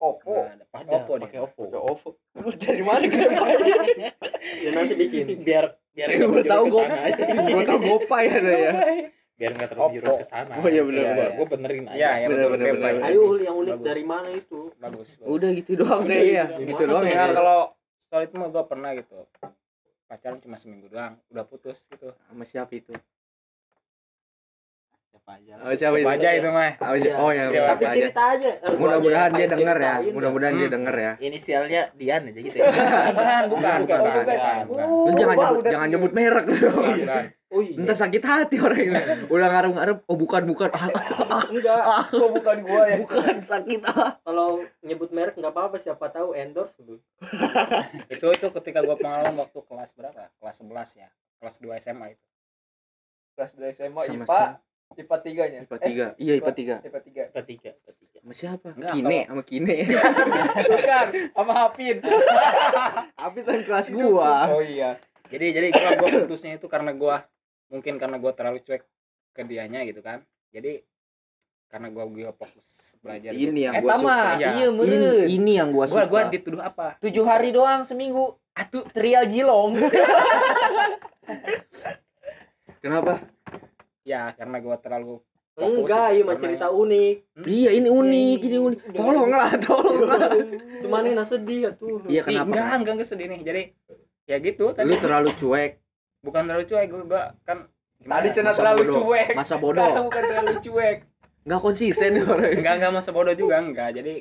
S2: Oppo.
S5: Nggak ada.
S2: Ada.
S5: Oppo
S2: pakai Oppo.
S1: Lu dari mana grepai?
S3: Ya nanti bikin.
S2: Biar biar
S1: Eh, gua tahu
S2: aja.
S1: Gua tau gopay ada ya.
S2: Biar enggak terlalu jurus ke sana.
S1: Oh, iya, bener,
S2: Gua-
S5: bener.
S2: Gua benerin aja.
S5: Iya, ya
S1: bener,
S5: Grepai.
S1: bener.
S3: Ayo yang unik
S5: Bagus.
S3: dari mana itu?
S5: bagus. bagus.
S1: Udah gitu doang kayaknya.
S3: Udah,
S1: Gitu
S3: masa
S1: doang ya.
S5: Ya kalau soal itu mah gua pernah gitu. Pacaran cuma seminggu doang, udah putus gitu.
S1: Sama siapa itu?
S3: Siapa aja?
S1: Oh, siapa
S5: Siapa
S1: itu?
S5: aja itu mah.
S1: Oh, iya. oh ya,
S5: Iya,
S3: Tapi
S1: siapa aja.
S3: cerita aja. Eh,
S1: Mudah-mudahan
S3: aja
S1: dia
S3: yang
S1: denger ya.
S3: ceritain
S1: Mudah-mudahan dia
S5: Hmm.
S1: denger ya.
S2: Inisialnya Dian aja gitu ya.
S5: Bukan, bukan, bukan,
S1: bukan,
S5: bukan,
S1: bukan.
S5: bukan.
S1: Lu jangan nyebut, jangan nyebut merek dong.
S5: Bukan.
S3: Oh iya.
S1: Ntar sakit hati orang ini. Udah ngarep-ngarep, oh bukan bukan. Ah, ah,
S3: Enggak.
S1: ah,
S2: Kok bukan gua ya?
S1: bukan sakit ah.
S3: Kalau nyebut merek nggak apa-apa siapa tahu endorse lu.
S5: itu itu ketika gua pengalaman waktu kelas berapa kelas 11 ya kelas 2 SMA itu
S2: Kelas 2 SMA
S1: Sama
S2: IPA. IPA 3-nya.
S1: IPA 3. Iya, IPA 3.
S2: IPA 3.
S3: Ketiga, ketiga.
S1: Sama siapa?
S5: Enggak,
S1: Kine, sama Kine.
S2: Bukan, sama Hafid.
S1: Tapi kan kelas gua.
S2: Oh iya.
S5: jadi jadi gua gua putusnya itu karena gua mungkin karena gua terlalu cuek ke dianya gitu kan jadi karena gua gua fokus belajar gitu.
S1: Ini yang
S2: Eh,
S1: gua
S2: Tama.
S1: suka.
S5: Iya.
S2: Iya,
S1: Ini, ini yang gua
S5: gua
S1: suka.
S5: gua dituduh apa
S2: Tujuh hari doang seminggu. Atuh, trial jilong.
S1: Kenapa?
S5: Ya karena gua terlalu fokus
S3: Enggak, iya mah
S5: karena-
S3: cerita unik.
S1: Iya, ini unik, ini unik. Tolonglah, tolonglah.
S3: Cuman ini sedih ya tuh.
S1: Iya, kenapa?
S5: enggak enggak enggak sedih nih jadi ya gitu tadi
S1: Lu terlalu cuek.
S5: bukan terlalu cuek gua, gua kan
S4: tadi cina
S1: Masa
S4: terlalu
S1: bodoh.
S4: cuek
S1: Masa bodoh.
S4: sekarang bukan terlalu cuek
S1: nggak konsisten orang
S4: enggak enggak masa bodoh juga enggak jadi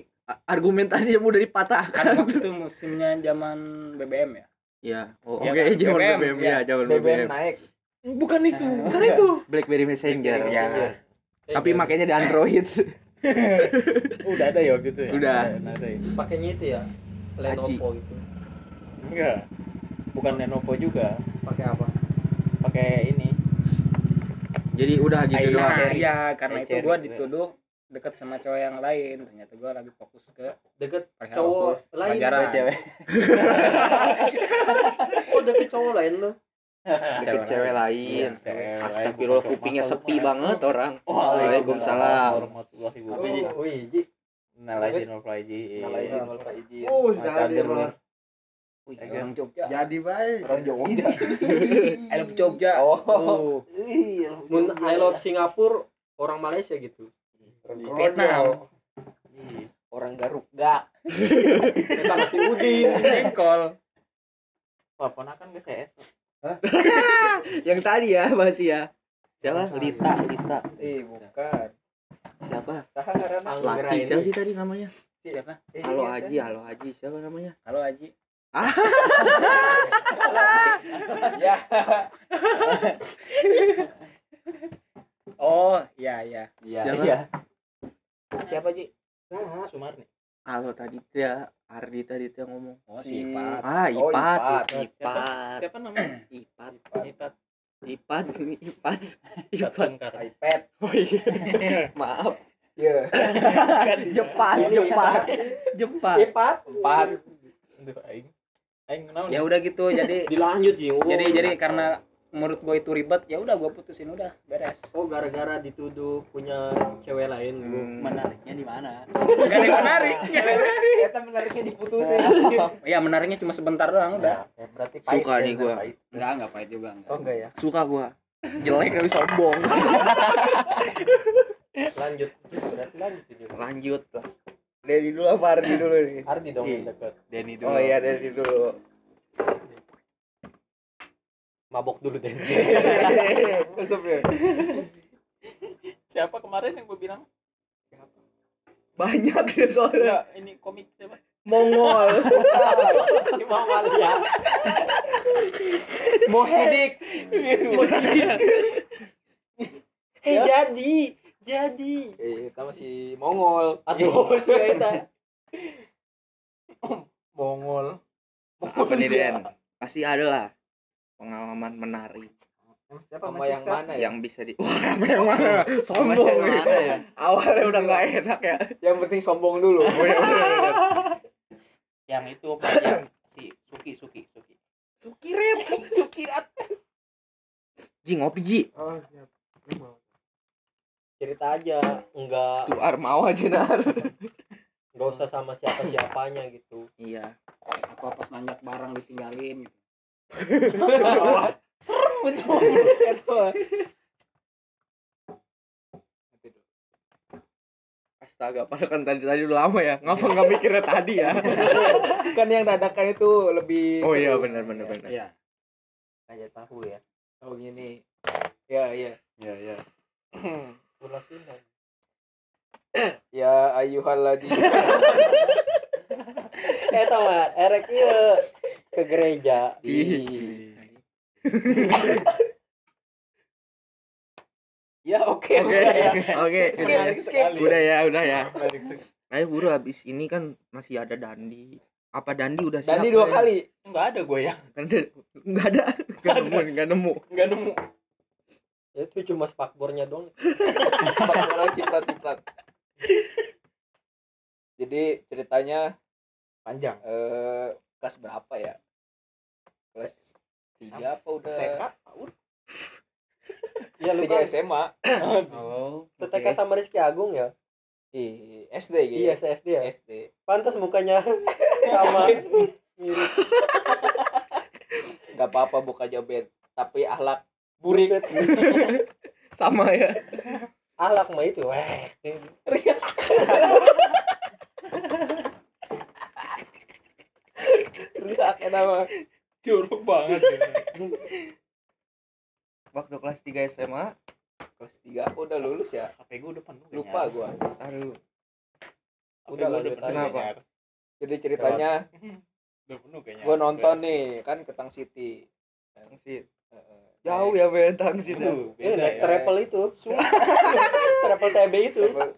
S1: argumentasinya mudah dipatahkan
S4: karena waktu itu musimnya zaman BBM ya
S1: Iya. Oh,
S4: Iya
S1: Oke,
S4: kan?
S1: zaman
S4: BBM,
S1: BBM,
S4: iya.
S1: ya, zaman
S2: BBM
S1: BBM.
S2: naik
S4: bukan itu bukan itu.
S1: BlackBerry Messenger. Ya. Tapi makanya di Android.
S2: udah ada ya waktu itu ya?
S1: Udah.
S2: Ya?
S3: Pakainya itu ya? Lenovo gitu.
S2: Enggak. Bukan Lenovo juga.
S3: Pakai apa?
S2: Pakai ini.
S1: Jadi udah gitu doang.
S4: nah iya karena itu gua
S2: gitu.
S4: dituduh deket sama cowok yang lain. Ternyata gua lagi fokus ke
S3: deket cowok lain
S4: pelajaran.
S2: Cewek
S3: oh deket cowok lain lo
S1: Deket cewek lain.
S2: Iya, cewek
S1: Astagfirullah
S2: lain.
S1: kupingnya sepi
S2: kemarin-
S1: banget orang.
S2: Waalaikumsalam
S1: Waalaikumsalam.
S2: warahmatullahi
S3: oh
S2: wabarakatuh Nalajin wal faizin.
S3: Nalajin
S2: wal faizin.
S3: oh
S2: Cager lu.
S4: Wih, orang Jogja
S3: jadi baik
S2: Orang Jogja.
S4: I love Jogja
S2: Oh.
S3: Mun I love Singapura orang Malaysia gitu
S4: Vietnam
S2: Orang Garuk gak.
S3: kita masih udin
S4: jengkol
S2: Wah, ponakan ke CS.
S1: Yang tadi ya, masih ya. Siapa? Lita, Lita.
S3: eh bukan
S1: Siapa?
S3: Saha
S1: Lati. Siapa sih tadi namanya?
S4: siapa
S3: Eh,
S1: Halo Haji, halo Haji. Siapa namanya?
S4: halo Aji
S2: Ya.
S4: oh iya iya
S2: Iya.
S1: Siapa?
S2: Iya. Siapa, Ji? Sumarni.
S1: Halo tadi dia Ardi tadi tuh yang ngomong.
S4: oh
S3: Si-
S4: Ipat
S1: Ah,
S3: Oh,
S1: Ipat,
S3: Ipat.
S2: Siapa?
S1: Ipat,
S2: Siapa namanya?
S1: Ipat,
S2: Ipat.
S1: Ipat, Ipat,
S2: Ipat
S3: iPad
S1: Oh iya. Maaf.
S3: iya
S1: Kan Jepat, Jepat, Jepat.
S3: iPad
S2: Empat. Aduh, aing. Aing
S4: ya udah gitu jadi
S3: dilanjut ji oh.
S4: jadi jadi karena menurut gue itu ribet ya udah gue putusin udah beres
S3: oh gara-gara dituduh punya cewek lain lu
S1: Hmm.
S2: menariknya di mana?
S4: gak ada yang menarik
S2: Kita menariknya diputusin.
S4: ya menariknya cuma sebentar doang udah
S2: Ya, berarti
S1: Suka
S2: pahit
S1: nih
S2: ya,
S1: gua.
S2: pahit.
S4: enggak enggak pahit juga enggak
S3: oh enggak ya
S1: Suka gua. Jelek tapi sombong.
S3: lanjut berarti lanjut
S1: Lanjut lah. Dari dulu apa Ardi dulu nih?
S3: Ardi dong
S1: Iya.
S3: yang deket
S2: Denny dulu.
S1: Oh iya dari dulu.
S3: Mabok dulu deh
S1: ya.
S2: Siapa kemarin yang gue bilang?
S1: Banyak deh soalnya.
S2: Ini komik siapa?
S1: Mongol.
S3: si Muhammad ya
S2: Mo Sidik.
S3: Mo Sidik. eh jadi jadi
S2: Eh, kita masih Mongol.
S3: aduh si Eta
S2: Mongol.
S1: Apa nih Den? Pasti ada lah pengalaman menarik
S2: Siapa
S3: Sama yang mana ya?
S1: yang bisa di Wah, apa yang mana? Sombong
S3: yang
S1: ya.
S3: mana ya?
S1: Awalnya udah nggak enak ya.
S3: yang penting sombong dulu
S1: Oh, iya, bener, bener.
S2: Yang itu apa yang si Suki Suki Suki.
S1: Sukiret.
S2: Sukirat.
S1: Ji ngopi Ji.
S3: oh siap cerita aja enggak
S1: Tuh Armawa aja nar.
S3: enggak usah sama siapa siapanya gitu
S1: Iya.
S4: apa pas nanjak barang ditinggalin gitu.
S1: Astaga, padahal kan tadi tadi udah lama ya. Ngapa nggak mikirnya tadi ya?
S2: kan yang dadakan itu lebih
S1: Oh iya benar benar benar.
S2: Iya. Kayak tahu ya. Oh gini. Ya iya. Ya ya.
S3: Pulau Sunda
S2: ya ayuhal lagi.
S3: eh gak erek iya ke gereja
S2: ya oke.
S1: Oke,
S2: ya.
S1: oke,
S2: Skip,
S1: udah.
S2: skip.
S1: Udah ya, udah ya.
S2: Menarik sekali.
S1: Ayo buru habis ini kan masih ada Dandi. Apa Dandi udah siap?
S2: Dani dua
S1: ya?
S2: kali. Enggak ada gue ya.
S1: Kan ada- nggak ada, nggak nemu, nggak nemu.
S2: Enggak nemu.
S3: Ya, itu cuma spakbornya dong
S2: Orang ciprat-ciprat. Jadi ceritanya
S3: panjang
S2: eh kelas berapa ya? Kelas tiga apa udah?
S3: TK ya lu kan
S2: SMA.
S1: Oh,
S3: TK sama Rizky Agung ya?
S2: Ih, SD gitu.
S3: iya SD ya?
S2: SD.
S3: pantas mukanya sama. Mirip.
S2: Gak apa-apa buka jobet, tapi ahlak burik.
S1: sama ya.
S3: alak mah itu weh.
S2: Riak. Nama jorok banget.
S1: waktu kelas 3 SMA
S4: kelas 3 aku udah lulus ya
S2: HP gue udah penuh
S4: lupa gua
S1: aduh
S4: Udah
S1: aja.
S2: kayaknya.
S4: jadi ceritanya
S2: udah penuh kayaknya
S4: gua nonton nih kan ke Tang City
S1: tangsit
S4: Heeh.
S1: jauh ya men tangsit ya.
S2: Aduh, beda
S3: naik
S2: ya.
S3: travel itu. travel TB itu.
S4: bukan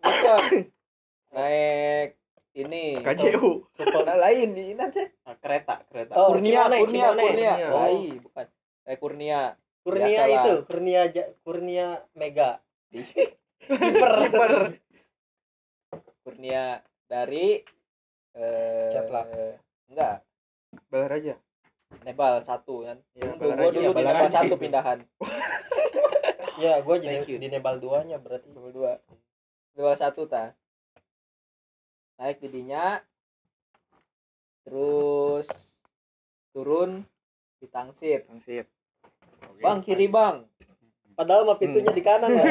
S4: naik ini
S1: KJU.
S4: Nah, lain ini nanti
S2: Ah, kereta kereta
S3: Oh,
S4: Kurnia Kurnia
S3: Cimanek.
S4: Kurnia
S1: Kurnia.
S4: lain bukan eh Kurnia
S3: Kurnia
S4: Biasalah.
S3: itu, Kurnia Ja- Kurnia Mega.
S4: kiper kiper Kurnia dari eh
S3: Ceplak.
S4: enggak
S1: balar aja
S4: Nebal satu kan gua
S1: aja,
S4: dulu di Nebal
S1: aja.
S4: satu pindahan
S3: Ya, gue jadi di Nebal duanya berarti.
S4: Nebal dua Nebal satu ta naik jadinya terus turun di Tangsit
S1: tangsit
S4: bang kiri bang.
S3: Padahal mah pintunya di kanan ya.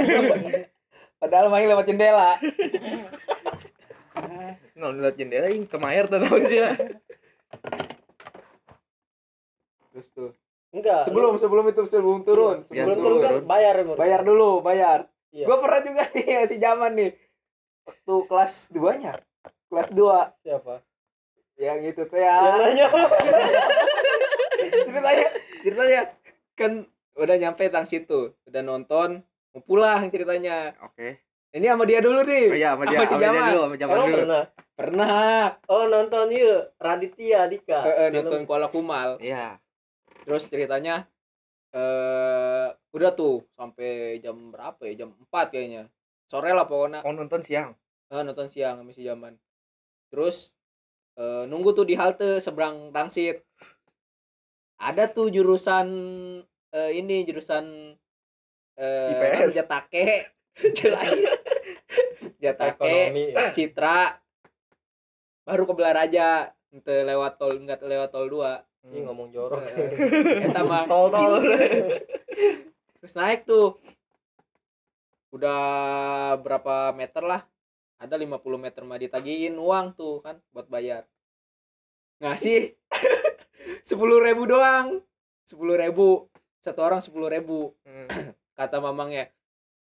S4: padahal main lewat jendela.
S1: Nggak ngeliat jendela yang kemair tuh sih ya.
S4: Terus tuh.
S3: Enggak.
S4: sebelum sebelum itu sebelum turun.
S1: Ya,
S3: sebelum
S4: sebelum
S3: turun kan
S1: turun.
S3: bayar Mur.
S4: bayar dulu bayar.
S3: Iya.
S4: gue pernah juga nih si zaman nih. Waktu kelas 2 nya kelas 2
S3: Siapa?
S4: yang itu tuh
S3: Yang
S4: ya
S3: nanya.
S4: ceritanya ceritanya. Kan udah nyampe tang situ. Udah nonton mau pulang ceritanya.
S1: Oke.
S4: Ini sama dia dulu nih.
S1: Oh iya sama dia
S4: Sama si
S1: sama dia dulu sama Jamal
S3: Emang
S1: dulu.
S3: pernah?
S4: pernah.
S3: Oh, nonton yuk Raditya Dika.
S4: eh, eh,
S3: Film-
S4: nonton Kuala Kumal.
S1: Iya.
S4: Terus ceritanya eh udah tuh sampai jam berapa ya? Jam 4 kayaknya. Sore lah pokoknya.
S1: Mau nonton siang?
S4: Eh, nonton siang sama si Jaman terus eh, nunggu tuh di halte seberang Tangsit ada tuh jurusan eh, ini jurusan eh
S1: IPS.
S4: Jatake Jatake
S3: Ekonomi. ya.
S4: Citra baru ke Belaraja ente lewat tol enggak lewat tol 2
S3: Ini ngomong jorok.
S4: Eta mah
S1: tol tol
S4: terus naik tuh udah berapa meter lah ada 50 meter mah ditagihin uang tuh kan buat bayar. Ngasih sepuluh ribu doang. Sepuluh ribu. Satu orang sepuluh ribu.
S1: Hmm.
S4: kata mamangnya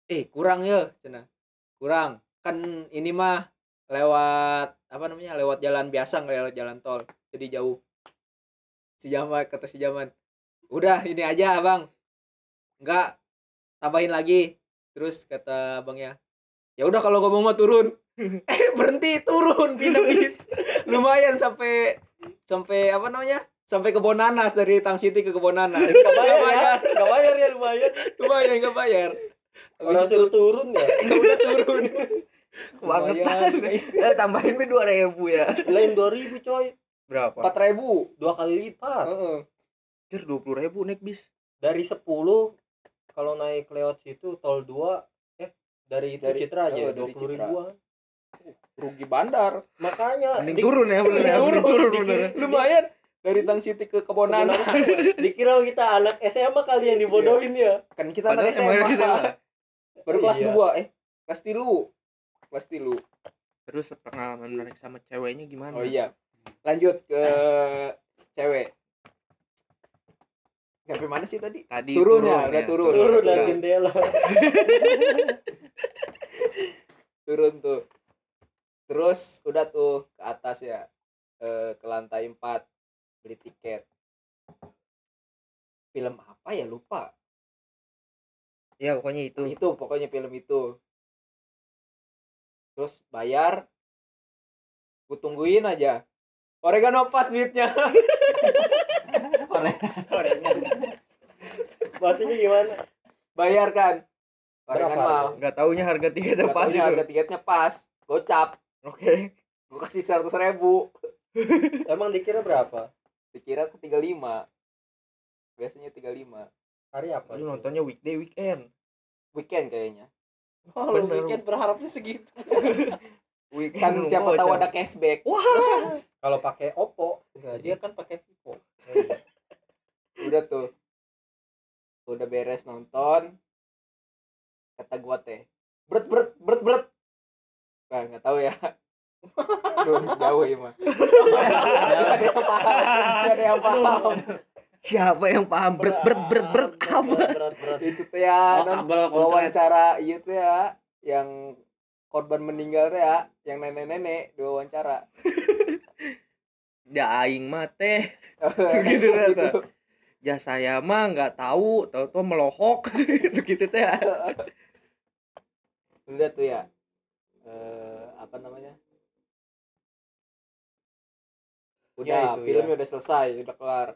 S4: eh kurang ya cina kurang. Kan ini mah lewat apa namanya lewat jalan biasa nggak lewat jalan tol. Jadi jauh. Si Jaman kata si Jaman udah ini aja abang nggak. Tambahin lagi. Terus kata abangnya ya udah kalau ngomong mau turun. Eh berhenti turun pindah bis. Lumayan sampai sampai apa namanya? Sampai ke Bonanas dari Tang City ke Bonanas.
S3: Gak bayar ya. Gak bayar. Ya lumayan.
S4: lumayan nggak bayar.
S3: Orang
S4: itu
S3: suruh turun ya.
S4: udah turun.
S1: Kebangetan. Eh tambahin gue dua ribu ya.
S3: Lain 2000 coy.
S1: berapa?
S4: empat ribu.
S3: Dua kali lipat.
S1: Anjir dua puluh ribu naik bis.
S3: Dari 10 kalau naik lewat situ tol 2 eh dari itu
S4: Dari-
S3: Citra aja
S4: oh, dari
S3: 20
S4: Citra.
S3: ribuan.
S4: rugi bandar.
S3: Makanya
S1: mending
S3: di-
S1: turun ya bener ya
S4: turun,
S1: turun bener
S4: lumayan. Dari Tang City ke Kebonanas
S3: dikira kita anak SMA kali yang dibodohin ya.
S4: kan kita anak SMA baru kelas
S3: Iya.
S4: 2 eh kelas tilu. Kelas tilu.
S1: Terus pengalaman menarik sama ceweknya gimana?
S4: Oh iya. Lanjut ke cewek sampai mana sih tadi?
S1: Tadi
S4: Turun ya, udah turun.
S3: Turun.
S1: Udah.
S3: dari jendela.
S4: turun tuh. Terus udah tuh ke atas ya eh, ke lantai 4 beli tiket. Film apa ya? Lupa.
S1: Ya pokoknya itu.
S4: Itu pokoknya film itu. Terus bayar. Gue tungguin aja. Oregano pas duitnya.
S3: Gimana?
S4: Bayar kan
S3: Berapa?
S4: oregano mal
S1: nggak taunya harga tiketnya
S4: Nggak
S1: pas
S4: taunya harga tiketnya pas. Gocap.
S1: Oke.
S4: Gue kasih seratus ribu.
S3: Emang dikira berapa?
S4: dikira ke 35 biasanya 35
S3: Hari apa?
S1: lu nontonnya weekday weekend?
S4: Weekend kayaknya. Oh,
S1: Bener.
S4: weekend berharapnya segitu.
S1: Weekend
S4: kan
S1: lu
S4: siapa tahu ada cashback.
S3: Kalau pakai Oppo.
S4: Enggak, dia kan pakai Vivo. Udah tuh udah beres nonton kata gua teh bret bret bret bret nah nggak tahu ya. Duh, jauh ya mah ada yang paham Nggak ada yang paham.
S1: Siapa yang paham? Berat berat berat berat apa?
S3: berat berat, berat.
S4: itu tuh ya
S2: Oh,
S4: wawancara iya tuh ya yang korban meninggal tuh ya yang nenek-nenek dua wawancara.
S1: Ya aing mah teh. Gitu,
S4: gitu.
S1: Ya saya mah nggak tahu. Tahu tuh melohok. Gitu gitu teh
S4: udah tuh ya. Eh apa namanya? Udah
S2: Ya, itu,
S4: filmnya udah selesai udah kelar.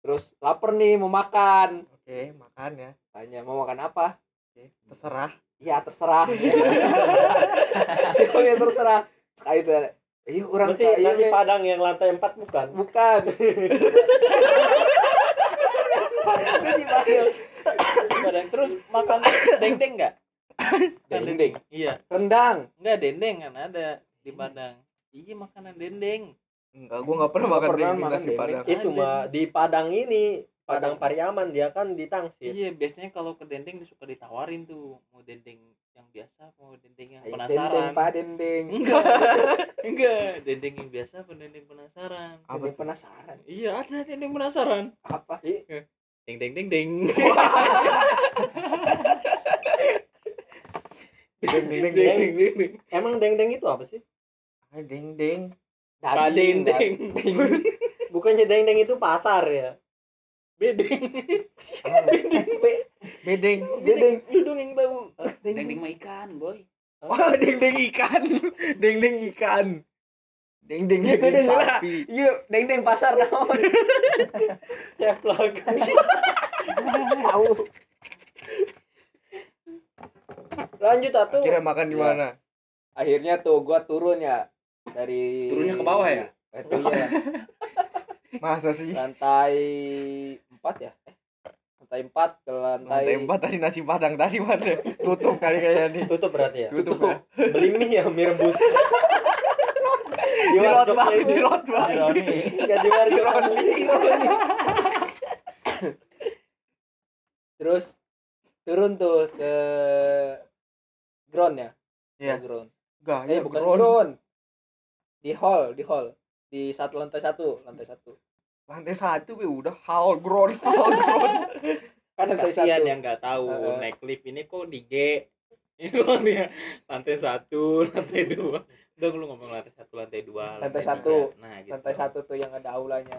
S4: Terus lapar nih mau makan.
S1: Oke makan ya.
S4: Tanya mau makan apa?
S1: Terserah.
S4: Iya terserah. Ya terserah. Sekali itu iya orang
S3: Berarti
S4: iya,
S3: nasi
S4: iya.
S3: padang yang lantai 4 bukan?
S4: Bukan.
S2: terus makan dendeng nggak?
S4: Dendeng.
S2: iya.
S4: Rendang.
S2: Nggak dendeng kan ada di Padang. Iya makanan dendeng.
S1: Enggak gua nggak pernah makan
S4: pernah
S1: dendeng
S4: makan dendeng.
S1: padang.
S3: itu mah di Padang ini Padang. Pariaman dia kan di Tangsit
S2: iya biasanya kalau ke dendeng suka ditawarin tuh mau dendeng yang biasa mau dendeng yang penasaran.
S4: dendeng pak dendeng.
S2: Enggak. Enggak dendeng yang biasa apa dendeng penasaran.
S1: Apa
S4: Dendeng penasaran.
S2: Iya ada dendeng penasaran.
S4: Apa
S2: deng deng deng deng
S3: Deng, deng, deng, deng. emang deng-deng itu apa sih?
S1: Ah, deng deng
S2: Pak
S4: Daging,
S2: dendeng
S3: bukannya deng-deng itu pasar ya?
S2: Bedeng.
S1: Bedeng.
S2: Bedeng. Lu dong yang tahu
S4: Dendeng.
S2: dendeng mah ikan boy.
S1: Oh deng deng ikan. Deng deng ikan deng deng
S4: deng lah.
S1: sapi.
S4: Iya dendeng pasar naon?
S3: Ceplok.
S4: Tahu
S3: lanjut atuh
S1: akhirnya makan di
S4: Ya.
S1: mana?
S4: Akhirnya tuh gua turun ya dari
S2: Turunnya ke bawah ya?
S4: itu iya.
S1: Masa sih?
S4: Lantai empat ya? Eh, lantai empat ke lantai,
S1: lantai empat tadi nasi padang tadi mana tutup kali kayaknya nih.
S3: Tutup berarti ya?
S1: Tutup ya?
S3: Beli mie ya mie rebus
S1: di
S3: itu.
S1: di
S2: Ironi
S3: Nggak di warkop.
S4: terus turun tuh ke ground ya?
S1: Iya.
S4: Ke ground.
S1: Enggak
S4: eh
S1: ya
S4: bukan
S1: ground.
S4: ground. Di hall di hall. Di satu lantai satu lantai satu.
S1: Lantai satu be udah hall ground hall ground.
S4: Kan lantai
S2: kasihan
S4: satu.
S2: yang nggak tahu
S4: Heeh.
S2: naik lift ini kok di G? Ini lantai satu lantai dua dong lu ngomong lantai satu lantai dua
S4: Lantai
S2: tiga.
S4: satu.
S2: nah gitu.
S4: Lantai satu tuh yang ada aulanya.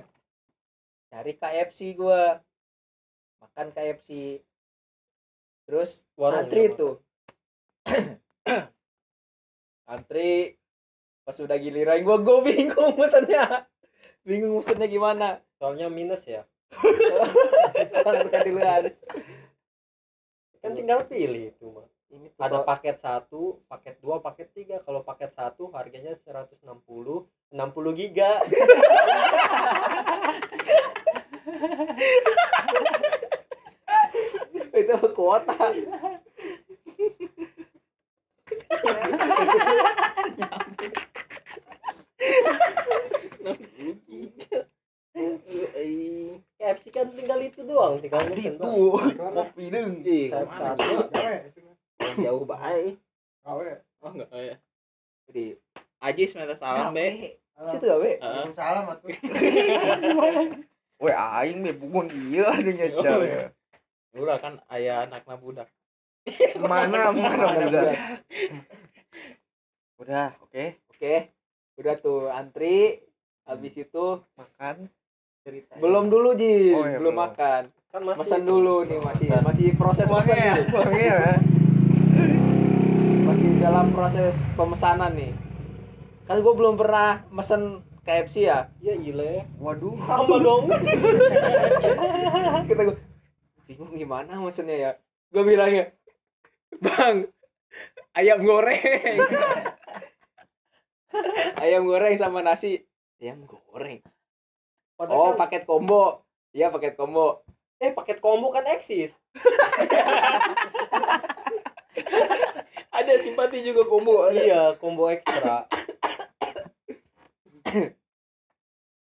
S4: Cari KFC gua. Makan KFC terus
S3: Warung
S4: antri tuh. Antri. Pas udah giliran gua gua bingung pesannya. Bingung pesannya gimana.
S3: Soalnya minus ya.
S4: Soalnya bukan duluan
S3: kan tinggal pilih itu mah
S4: ini tuh
S3: ada paket satu paket dua paket tiga. Kalau paket satu harganya 160 60 giga.
S4: Itu kuota.
S3: KFC kan tinggal itu doang tinggal
S1: itu. kopi
S3: ke
S2: mana?
S3: satu
S4: jauh baik
S2: oh enggak oh, ya
S4: jadi
S2: Ajis minta salam be.
S4: Situ gawe.
S3: Salam atuh.
S1: Weh aing be bukan iya ada nyecar ya.
S2: kan ayah anaknya budak.
S1: Mana mana udah. Udah, oke.
S4: oke. Udah tuh antri. Habis itu
S1: Makan.
S4: belum dulu ji.
S1: Oh, iya,
S4: belum
S1: belum.
S4: makan.
S3: Kan masih
S4: pesan dulu nih masih masih proses pesan
S1: ya.
S4: Dalam proses pemesanan nih. Kan gue belum pernah mesen KFC ya?
S3: Ya. Ile
S1: Waduh.
S3: sama dong.
S4: Kita gue bingung gimana mesennya ya? Gue bilangnya bang ayam goreng. Ayam goreng sama nasi. Ayam goreng. Oh
S3: Padahal kan-
S4: paket combo. Iya paket combo.
S3: Eh paket combo kan eksis
S4: ada simpati juga combo ada.
S3: iya combo ekstra.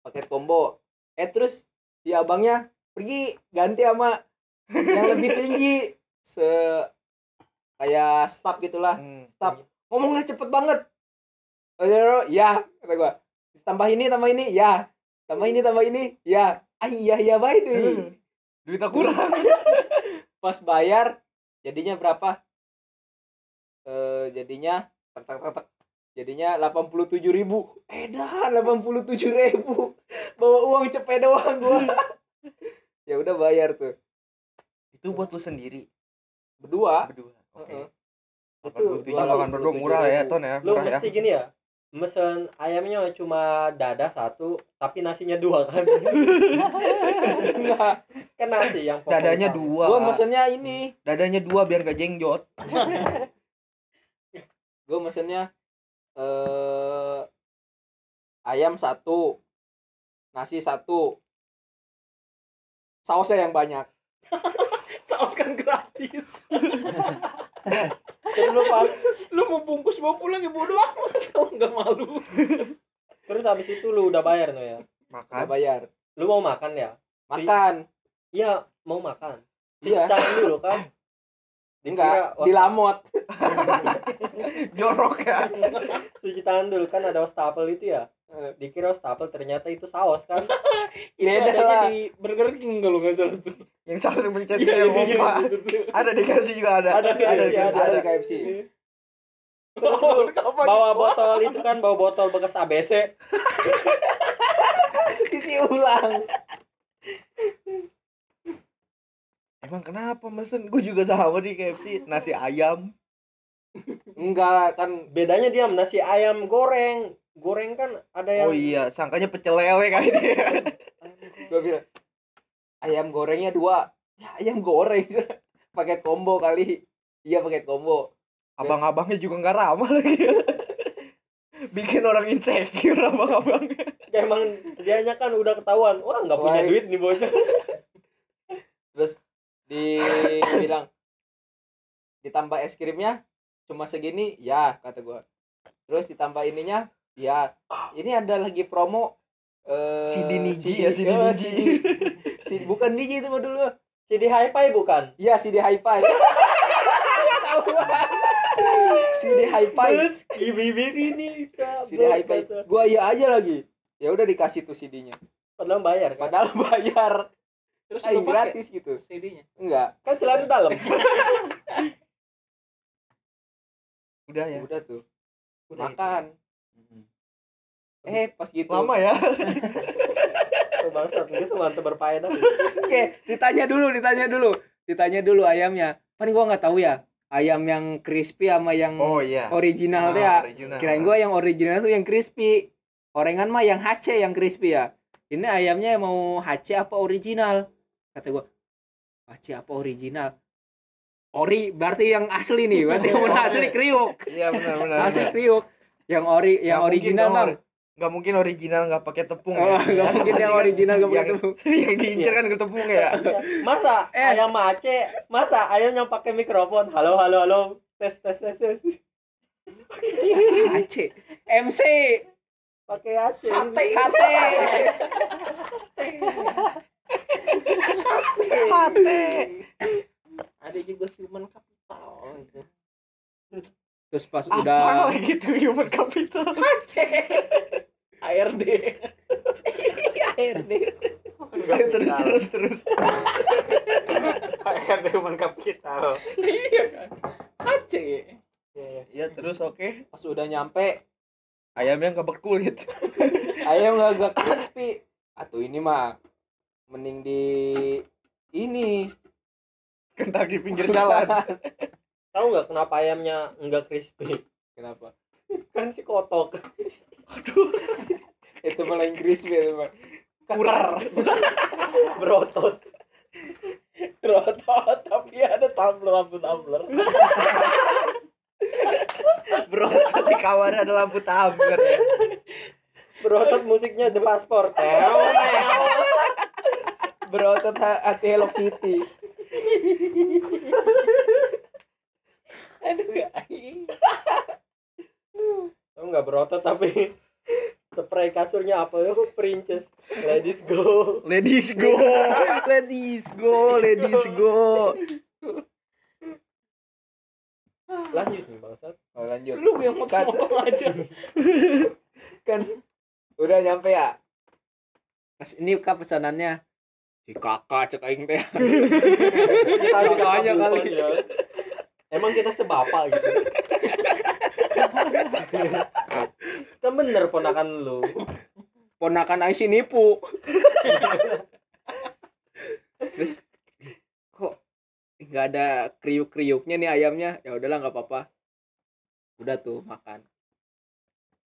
S4: Paket combo. Eh terus si abangnya pergi ganti sama yang lebih tinggi. Se kayak staff gitulah.
S1: Hmm.
S4: staff ngomongnya cepet banget. Ya kata gua. Tambah ini tambah ini. Ya tambah ini tambah ini. Ya ah iya iya baik deh
S1: duitnya kurang
S4: pas bayar jadinya berapa eh jadinya tek tek tek, tek. jadinya 87.000 ribu. Edan 87.000 ribu. Bawa uang cepet doang gua. Ya udah bayar tuh.
S1: Itu buat lu sendiri?
S4: Berdua.
S1: Berdua oke. Delapan puluh tujuh,
S4: Itu
S1: delapan puluh dua murah ya ton ya.
S3: lu
S1: murah ya.
S3: Mesti gini ya. Mesen ayamnya cuma dada satu tapi nasinya dua kan?
S4: Enggak
S3: kan nasi yang
S1: dadanya
S3: utama.
S1: dua.
S4: Gua mesennya ini.
S1: Dadanya dua biar gak jengjot
S4: gua mesennya eh ayam satu nasi satu sausnya yang banyak. Saus kan gratis.
S3: Terus lu pas
S4: lu mau bungkus bawa pulang ya bodo amat. Kalau nggak malu.
S3: Terus habis itu lu udah bayar no ya?
S1: Makan.
S4: Bayar.
S3: Lu mau makan ya?
S4: Makan.
S3: Iya mau makan.
S4: Iya.
S3: Dulu kan
S4: enggak
S3: Dikira-
S4: di lamot.
S1: Jorok ya.
S3: Cuci tangan dulu kan ada wastafel itu ya. Dikira wastafel ternyata itu saus kan?
S2: Adanya
S4: lah.
S2: di Burger King kalau nggak salah tuh.
S1: yang saus mencet yang
S2: iya,
S1: pompa ada di KFC juga ada.
S3: Ada di ada.
S4: ada di KFC
S3: terus lu bawa botol itu kan bawa botol bekas ABC
S4: isi ulang
S1: emang kenapa mesen gue juga sama di KFC nasi ayam.
S4: Enggak kan
S3: bedanya dia nasi ayam goreng. Goreng kan ada yang
S1: oh iya sangkanya pecel lele kali dia.
S4: Gua bilang ayam gorengnya dua. Ya ayam goreng. Paket combo kali. Iya paket combo.
S1: Abang-abangnya juga nggak ramah lagi. Bikin orang insecure abang-abangnya.
S3: Ya, emang dianya kan udah ketahuan wah nggak punya
S4: Wah,
S3: duit nih bocah.
S4: Terus dibilang ditambah es krimnya cuma segini ya kata gua. Terus ditambah ininya ya ini ada lagi promo eh
S1: CD Niji ya, CD
S4: eh,
S1: Niji.
S4: CD. CD bukan Niji itu mah dulu.
S3: Jadi hi-fi bukan?
S4: Iya CD Hi-Fi. CD Hi-Fi.
S3: Ibu-ibu ini
S4: CD Hi-Fi. gua iya aja lagi. Ya udah dikasih tuh CD-nya
S3: padahal bayar kan?
S4: Padahal bayar
S2: Terus pakai
S4: gratis gitu
S2: CD-nya.
S4: enggak
S3: kan celana dalam
S1: udah ya
S4: udah tuh
S3: Udah
S4: makan eh pas gitu
S1: lama ya
S3: bangsat dia semantap berfaedah
S4: Oke, ditanya dulu, ditanya dulu, ditanya dulu ayamnya. Kan gua nggak tahu ya, ayam yang crispy sama yang
S1: oh iya
S4: original tuh
S1: Ah,
S4: ya.
S1: original.
S4: Kirain gua yang original tuh yang crispy. Orengan mah yang HC yang crispy ya. Ini ayamnya mau HC apa original? Kata gua, HC apa original? Ori berarti yang asli nih, berarti yang benar asli kriuk.
S1: iya benar benar
S4: Asli kriuk. Yang ori yang original, Bang.
S1: nggak mungkin original nggak pakai tepung
S4: Oh,
S1: ya.
S4: nggak mungkin yang original nggak pakai
S1: yang-
S4: tepung.
S1: yang diincar kan ke tepung ya
S3: masa
S4: Eh.
S3: ayam Aceh masa ayam yang pakai mikrofon halo halo halo tes tes tes tes
S4: HC. MC.
S3: pakai Aceh
S4: HT. HT.
S2: Ada juga human capital itu.
S4: Terus pas
S1: apa
S4: udah
S1: lagi tuh human capital
S2: ARD.
S4: ARD.
S1: terus terus terus
S2: ARD human capital.
S4: iya kan. HC.
S1: iya terus oke
S4: Pas udah nyampe
S1: ayamnya nggak berkulit
S4: ayam nggak agak crispy. Atau ini mah mending di ini
S1: Kentucky pinggir jalan
S3: tahu nggak kenapa ayamnya enggak crispy
S4: Kenapa?
S3: kan si kotok
S4: Itu malah yang crispy itu mah.
S1: Urar.
S3: berotot
S2: Rotot tapi ada tumbler lampu tumbler.
S1: bro di kamar ada lampu tumbler ya
S3: berotot musiknya The Passport.
S4: Berotot ha- hati Hello Kitty.
S2: Aduh, aing.
S3: tahu nggak berotot tapi spray kasurnya apa ya princess ladies go
S1: ladies go ladies go ladies go
S3: lanjut nih bangsat
S4: Oh, lanjut.
S2: Lu yang motong-motong aja.
S4: kan udah nyampe ya Pes- ini kak pesanannya si kakak cek aing teh. Kakaknya kali.
S3: ya. emang kita sebapak gitu. Kan bener ponakan lu.
S4: Ponakan aing si nipu. Terus kok nggak ada kriuk kriuknya nih ayamnya? Ya udahlah nggak apa-apa. Udah tuh makan.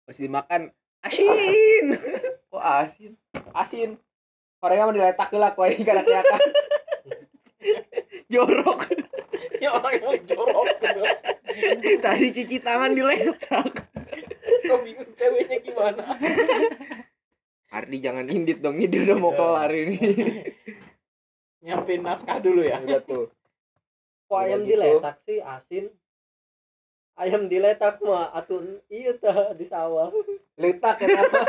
S4: Pas dimakan asin.
S2: Kok asin?
S4: Asin orangnya mau diletak lah kue karena kelihatan. Jorok.
S2: Ya orang yang jorok
S1: tadi cuci tangan diletak
S2: kok bingung ceweknya gimana?
S1: Ardi jangan indit dong ini dia udah mau kelar ini.
S2: Nyampein naskah dulu ya.
S4: Udah tuh.
S3: Kok ayam
S4: gitu.
S3: diletak sih asin? Ayam diletak mah atun iya tah di sawah.
S4: Letak ya nama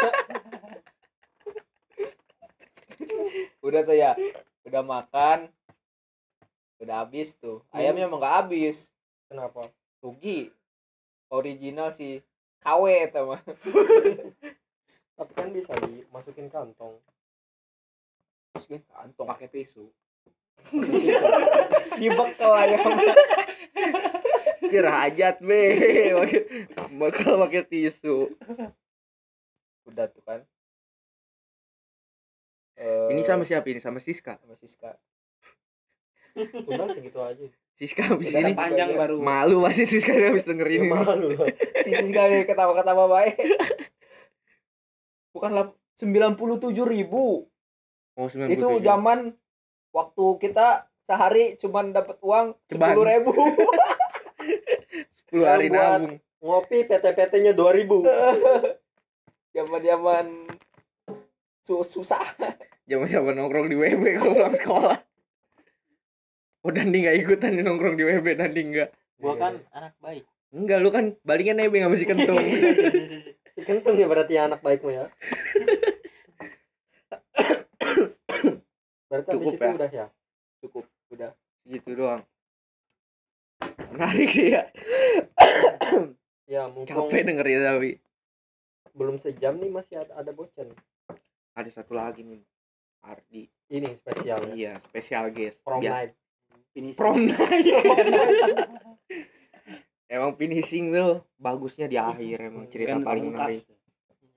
S4: udah tuh ya udah makan udah habis tuh. Ayamnya emang nggak habis.
S3: Kenapa?
S4: Rugi. Original si KW teman.
S3: Tapi kan bisa dimasukin kantong.
S4: Gue kantong pakai tisu. Dibekel ayam.
S1: Cerajat be. Pakai- bakal pakai tisu.
S4: Udah tuh kan Eh,
S1: ini sama siapa? Ini sama Siska?
S4: sama Siska.
S3: Udah segitu aja.
S1: Siska habis
S4: Udah
S1: ini
S4: panjang baru.
S1: malu pasti Siska dia habis dengerin
S3: ya,
S1: ini.
S3: malu. Lah
S4: si Siska nih ketawa-ketawa baik bukan lah sembilan puluh tujuh ribu.
S1: Oh, 97.
S4: itu zaman waktu kita sehari cuman dapat uang
S1: Ceban.
S4: sepuluh ribu.
S1: 10 hari nabung.
S3: ngopi PT-PT nya 2000
S4: zaman zaman su susah
S1: zaman zaman nongkrong di WB kalau pulang sekolah. Oh Dandi nggak ikutan nih nongkrong di WB Dandi nggak?
S2: Gua kan anak baik.
S1: Enggak lu kan baliknya nebeng sama si kentung.
S3: Si kentung ya berarti anak baikmu ya. Berarti
S1: Cukup
S3: itu
S1: ya?
S3: udah ya?
S4: Cukup udah.
S1: Gitu doang. Menarik sih ya.
S3: Ya mumpung
S1: capek dengerin tapi
S3: belum sejam nih masih ada, ada bocor nih.
S1: ada satu lagi nih Ardi.
S3: Ini spesial ya.
S1: Iya spesial guest
S3: prom
S1: Biasa-
S3: night.
S1: prom night. Emang finishing tuh bagusnya di akhir emang cerita
S6: Kan
S1: paling menarik.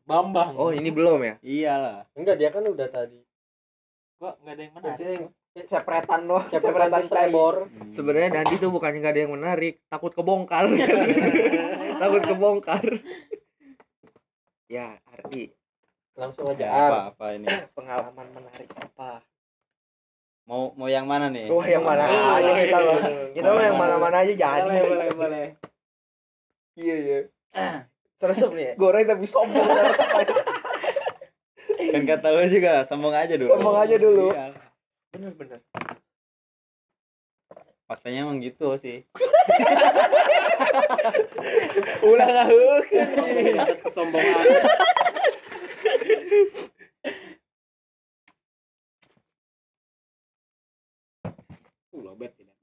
S2: Bambang.
S1: Oh ini belum ya?
S6: Iyalah.
S3: Enggak dia kan udah tadi.
S2: Gua nggak ada yang menarik.
S3: yang
S4: sepretan loh. Sepretan cair.
S3: Celebor
S1: sebenarnya Dandi tuh bukannya nggak ada yang menarik. Takut kebongkar. Takut kebongkar. Ya Ardi
S3: langsung aja.
S6: apa apa ini?
S1: Pengalaman menarik apa?
S6: Mau mau yang mana nih?
S1: Oh yang mana aja kita mah kita mah yang mana mana aja jadi.
S4: boleh boleh boleh. Iya iya.
S1: Terus nih.
S4: Goreng tapi sombong. Apa
S6: kan kata lu juga sombong aja dulu.
S4: Sombong aja dulu.
S6: Iya.
S1: bener bener.
S6: Faktanya emang gitu sih.
S4: Ulah ngahuk
S2: atas kesombongan
S4: ulah bet tidak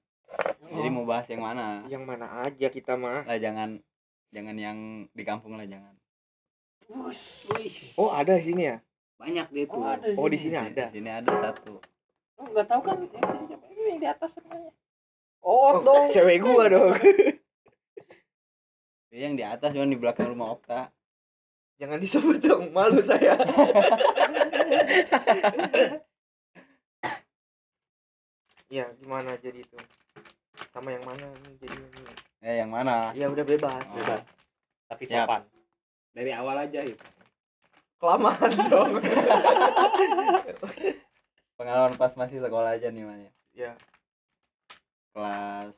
S6: jadi mau bahas yang mana?
S1: Yang mana aja kita mah.
S6: Lah jangan jangan yang di kampung lah jangan.
S1: Oh ada sini ya?
S4: Banyak dia tuh.
S2: Oh, ada
S1: oh di
S2: sini.
S1: sini ada.
S6: Di sini ada satu.
S2: Oh, nggak tahu kan yang ini siapa? ini yang di atas semuanya.
S3: Oh dong.
S1: cewek gua dong.
S6: Dia yang di atas cuma di belakang rumah Okta
S1: jangan disebut dong malu saya. Ya gimana jadi itu? Sama yang mana nih jadi ini
S6: ya yang mana?
S1: Ya udah bebas.
S6: Oh.
S1: bebas.
S2: Tapi
S6: Siap.
S2: sopan.
S4: Dari awal aja yuk
S1: kelamaan dong.
S6: Pengalaman pas masih sekolah aja nih man ya.
S1: Ya
S6: kelas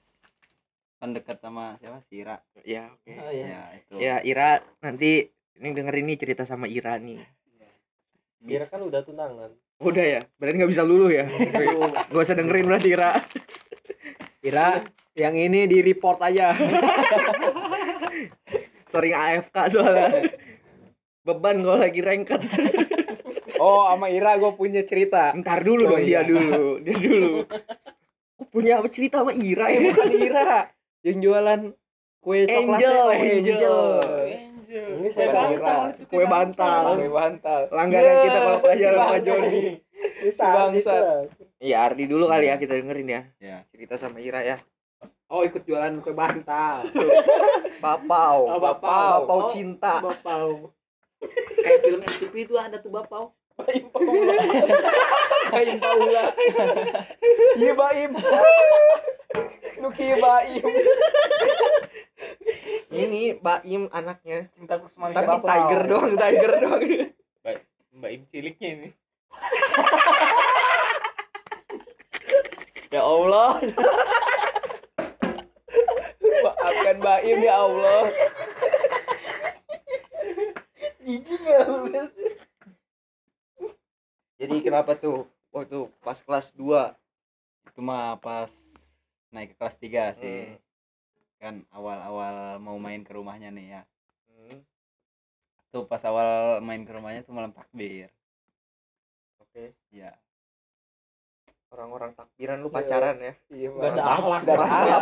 S6: kan dekat sama siapa? Sira
S1: ya oke.
S2: Oh iya.
S6: Ya itu.
S1: Ya Ira nanti ini dengerin nih cerita sama Ira nih.
S3: Kira kan udah tunangan.
S1: Udah ya? Berarti nggak bisa lulu ya? Gak usah dengerin berarti Ira.
S4: Ira yang ini di report aja.
S1: Sering AFK soalnya. Beban kalau lagi rengket.
S4: Oh sama Ira gue punya cerita.
S1: Ntar dulu
S4: Oh,
S1: dong
S4: iya.
S1: dia dulu dia dulu. Kok punya apa cerita sama Ira ya
S4: bukan Ira yang jualan kue coklatnya.
S1: Angel,
S4: oh,
S1: Angel.
S2: Angel.
S3: Ini
S4: Kue
S3: saya
S4: bantal.
S1: kue bantal
S4: Kue bantal.
S1: langganan kita kalau pelajaran
S4: bangsa.
S1: Joni
S3: bisa.
S1: iya Ardi dulu kali ya kita dengerin ya cerita sama Ira ya
S4: Oh ikut jualan kue bantal.
S1: Bapau
S4: Oh, Bapau.
S1: Bapau
S4: Oh,
S1: cinta
S4: Bapau. Kayak film MTV itu ada tuh Bapau.
S3: Baim Paula.
S4: Baim Paula. Iya Baim. Nuki Baim.
S1: Ini Baim anaknya
S2: cintaku semanis
S1: tapi
S2: Bapau.
S1: tiger doang tiger doang
S2: mbak Im ciliknya ini
S6: Ya Allah.
S4: Maafkan Baim ya Allah.
S1: jadi kenapa tuh waktu pas kelas 2
S6: Itu mah pas naik ke kelas 3 sih.
S1: Hmm.
S6: Kan awal-awal mau main ke rumahnya nih ya.
S1: Hmm,
S6: Tuh pas awal main ke rumahnya tuh malam takbir.
S1: oke
S6: Ya.
S1: orang-orang takbiran lu pacaran ya
S4: Iya,
S3: Gak ada akhlak.
S4: Gak ada akhlak.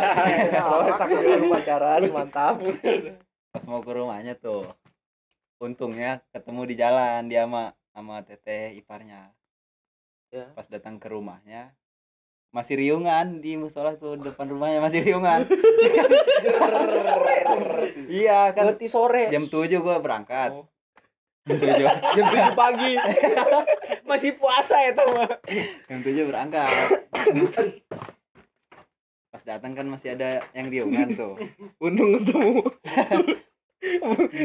S1: orang takbiran lu pacaran mantap
S6: Pas mau ke rumahnya tuh. Untungnya ketemu di jalan dia sama sama teteh iparnya.
S1: Ya.
S6: Pas datang ke rumahnya masih riungan di musola tuh depan rumahnya masih riungan. iya kan
S4: Ngerti sore.
S6: jam 7 gua berangkat.
S4: Oh.
S6: Jam 7.
S4: Jam 7 pagi. Masih puasa ya tuh. mah.
S6: jam 7 berangkat. Pas datang kan masih ada yang riungan tuh.
S1: untung ketemu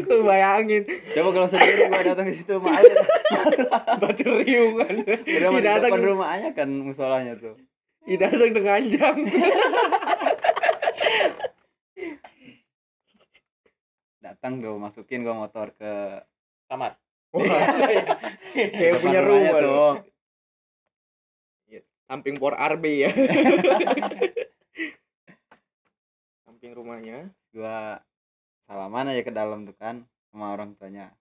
S1: lu bayangin
S6: Coba kalau sendiri gua datang ke situ mah ada
S1: batu riungan
S6: udah
S1: Tidak
S6: depan
S1: datang
S6: rumahnya kan musolanya tuh.
S1: Tidak datang dengan jam.
S6: Datang gua masukin gua motor ke
S2: kamar.
S1: Kayak
S6: depan
S1: punya
S6: rumahnya
S1: rumah
S6: tuh.
S1: samping por RB ya. Samping rumahnya.
S6: Gua salaman aja ke dalam tuh kan sama orang tuanya.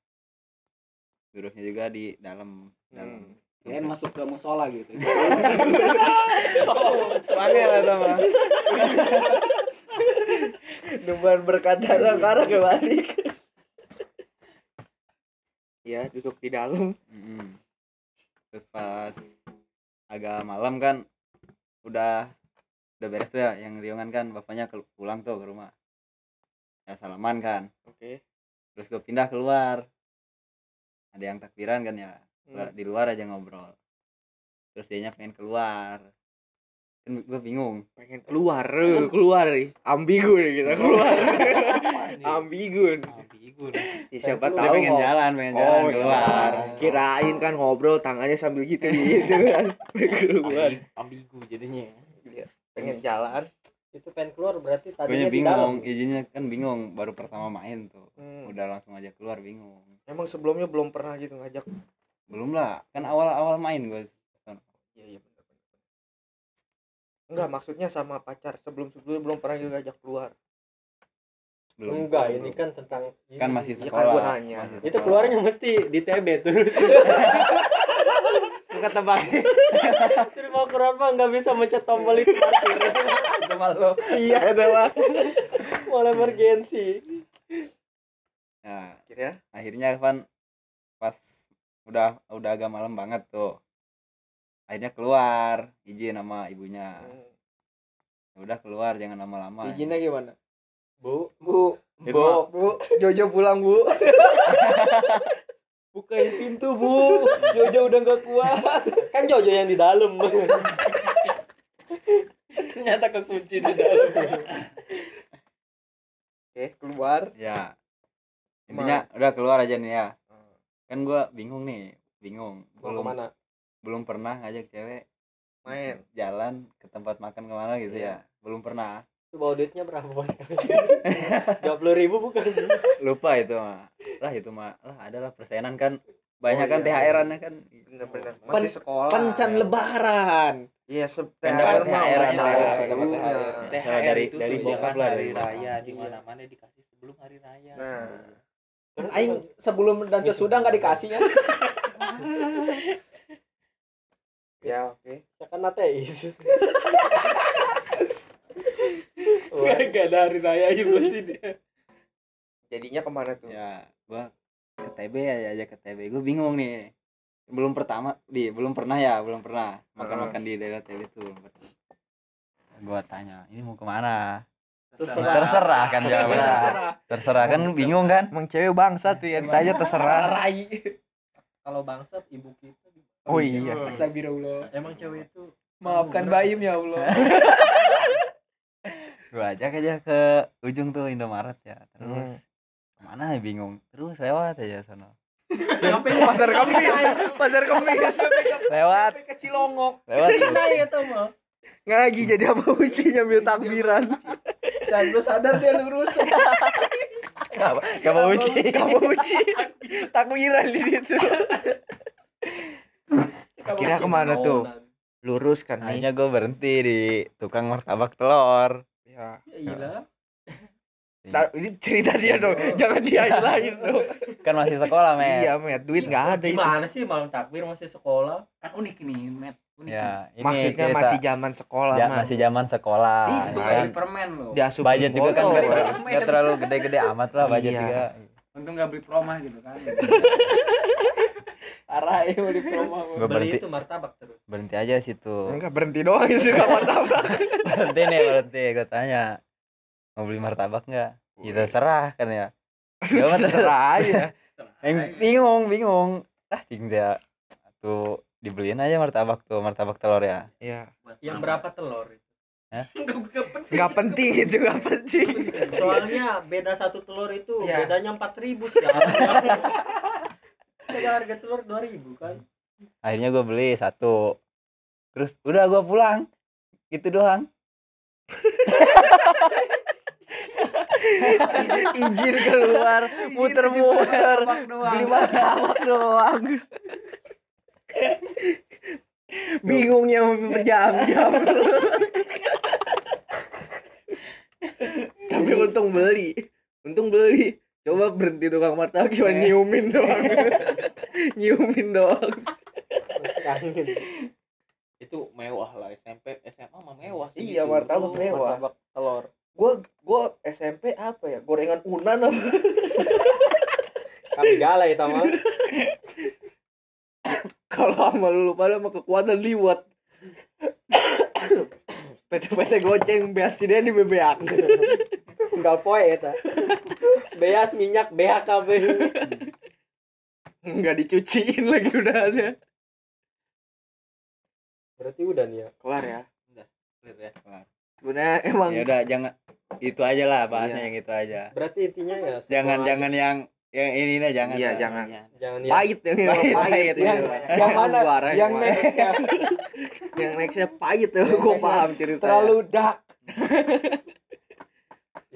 S6: Duduknya juga di dalam dalam
S4: Kirain masuk ke musola gitu.
S6: Soalnya lah sama
S1: depan berkata karena kebalik. Ya duduk di dalam.
S6: Mm-mm. terus pas agak malam kan udah udah beres tuh ya yang riungan kan bapaknya ke- pulang tuh ke rumah. Ya salaman kan.
S1: Oke.
S6: Terus gue pindah keluar. Ada yang takbiran kan ya
S1: Hmm.
S6: di luar aja ngobrol. Terus dia pengen keluar. Kan gue bingung
S1: pengen keluar eh, keluar nih. Ambigu nih kita keluar. Ambigu nih.
S2: ambigu.
S1: Ya, siapa tahu
S6: pengen jalan pengen
S1: Oh,
S6: jalan
S1: iya.
S6: keluar.
S1: Kirain kan ngobrol tangannya sambil gitu gitu kan. Keluar.
S2: Ambi- ambigu jadinya.
S1: Pengen jalan.
S3: Itu pengen keluar berarti
S6: gue
S3: tadinya di dalam.
S6: bingung izinnya kan bingung baru pertama main tuh.
S1: Hmm.
S6: udah langsung aja keluar bingung.
S1: Emang sebelumnya belum pernah gitu ngajak
S6: belum lah kan awal awal main gue
S1: iya iya benar benar enggak maksudnya sama pacar sebelum sebelumnya belum pernah juga ngajak keluar.
S6: Belum.
S3: Enggak, ini kan tentang
S6: kan masih
S1: Ya kan
S6: sekolah
S1: gua nanya.
S6: masih
S3: itu
S6: sekolah.
S3: keluarnya mesti di TB terus.
S6: kata bang
S3: Terus mau keluar mah nggak bisa mencet tombol itu
S6: itu malu
S1: iya. Itu lah
S3: Mau emergensi.
S6: nah
S1: kira
S6: akhirnya kan pas udah udah agak malam banget tuh. Akhirnya keluar izin sama ibunya. Ya udah keluar jangan lama-lama
S4: Izinnya gimana?
S3: Bu,
S4: Bu,
S6: Itu
S4: Bu,
S6: mah-
S1: bu. Jojo pulang bu.
S4: Bukain pintu, Bu. Jojo udah gak kuat.
S3: kan Jojo yang di dalam.
S2: ternyata kekunci di dalam.
S1: Oke keluar.
S6: Ya. Intinya udah keluar aja nih ya kan gua bingung nih bingung.
S3: Mau
S6: belum
S3: ke mana?
S6: belum pernah ngajak cewek
S1: main.
S6: jalan ke tempat makan ke mana gitu ya. Belum pernah.
S3: Itu bawa duitnya berapa? Dua puluh ribu bukan?
S6: lupa itu mah lah itu mah lah adalah persenan kan. Banyak
S1: Oh,
S6: kan
S1: iya.
S6: THR-an kan.
S1: Bener-bener.
S4: Pen-
S1: masih sekolah.
S4: Pencan lebaran.
S1: iya se
S6: Kan
S1: THR
S6: dapat
S1: mah
S6: THR, THR.
S2: THR
S6: dari-
S2: itu
S6: dari bokap lah, dari
S2: raya di mana mana dikasih sebelum hari raya.
S1: Nah
S4: Aing sebelum dan sesudah nggak dikasih ya.
S1: ya oke.
S3: Ya kan ateis.
S2: gak ada hari raya aja berarti dia.
S1: Jadinya ke mana tuh?
S6: Ya gua ke TB ya aja ke TB gue bingung nih. Belum pertama di belum pernah ya belum pernah. Makan makan di daerah TB tuh gua tanya ini mau ke mana
S3: Terserah.
S6: terserah kan jawabannya
S4: Terserah.
S6: terserah kan bingung kan?
S1: Emang cewek bangsa tuh ya ditanya terserah.
S4: Rai.
S3: kalau bangsat ibu kita
S1: oh iya.
S4: Astagfirullah.
S3: emang cewek itu
S4: Maafkan Baim ya Allah.
S6: gua ajak aja ke ujung tuh Indomaret ya. Terus
S1: Hmm.
S6: ke mana ya bingung. Terus lewat aja sana.
S1: Pasar kemis. Pasar kemis.
S6: Lewat.
S4: Ke Cilongok.
S6: lewat
S3: ya tuh mah
S1: ngaji jadi apa uci nyambil takbiran
S4: Dan lu sadar dia lurus.
S6: Gak mau uji
S1: kamu uci takbiran di situ. Kira ke mana tuh? lurus kan nih.
S6: Akhirnya gue berhenti di tukang martabak telur.
S1: Ya.
S3: Ya iya
S1: Nah, ini cerita dia dong. Jangan dia lain dong.
S6: Kan masih sekolah men
S1: iya met. Duit nggak ada itu.
S3: gimana sih malam takbir masih sekolah?
S4: Kan unik ini, Met. Unik.
S6: ya ini
S1: maksudnya
S6: cerita-
S1: masih zaman sekolah
S6: ja-
S1: Mas.
S6: masih zaman sekolah
S4: Ih,
S6: ya kan?
S4: beli permen lo.
S1: Diasup
S6: budget juga kan
S1: botol.
S6: gak, gak terlalu gede-gede amat lah budget
S1: Iya.
S6: juga
S4: Untung gak beli promah gitu kan. Parah ya beli promah.
S6: gue
S3: beli
S6: berhenti
S3: itu martabak terus
S6: berhenti aja situ
S1: enggak berhenti doang itu gak martabak
S6: berhenti nih berhenti gue tanya mau beli martabak nggak ya terserah kan ya dia mah terserah
S1: aja
S6: Yang bingung bingung ah ting dia tuh dibeliin aja martabak tuh martabak telur ya?
S1: Ya
S3: yang berapa telur itu?
S1: Nggak penting. Itu nggak penting.
S3: Soalnya beda satu telur itu
S4: Iya.
S3: bedanya empat ribu sih Ada harga telur dua ribu kan.
S6: Akhirnya gue beli satu. Terus udah gue pulang. Gitu doang.
S1: Izin keluar muter-muter. beli martabak doang bingungnya berjam-jam. Tapi untung beli. Untung beli. Coba berhenti tukang martabak cuma nyiumin doang. Nyiumin doang.
S2: Itu mewah lah SMP SMA mah mewah sih
S1: Iya,
S2: gitu.
S1: martabak
S2: Lu
S1: mewah.
S2: martabak telur.
S1: Gua gua SMP apa ya? Gorengan unan apa?
S3: Kami galai tama.
S1: kalau sama lu pada sama kekuatan liwat. PT-PT goceng beas dia di bebeak
S3: enggak poe eta beas minyak BHKB
S1: nggak dicuciin lagi udah ada
S3: berarti udah nih ya?
S1: Kelar ya?
S2: Gitu ya.
S1: sebenarnya emang.
S6: Ya udah jangan itu aja lah bahasnya
S1: Iya.
S6: yang itu aja.
S3: Berarti intinya ya
S6: jangan jangan yang yang ini nih jangan
S1: Iya, jangan.
S3: jangan ya
S1: pahit yang ini
S6: Pahit,
S1: pahit,
S6: pahit,
S1: yang,
S6: iya.
S1: yang mana?
S4: Yang
S1: yang
S4: nextnya.
S1: Yang nextnya pahit ya gue paham ceritanya.
S4: terlalu dark.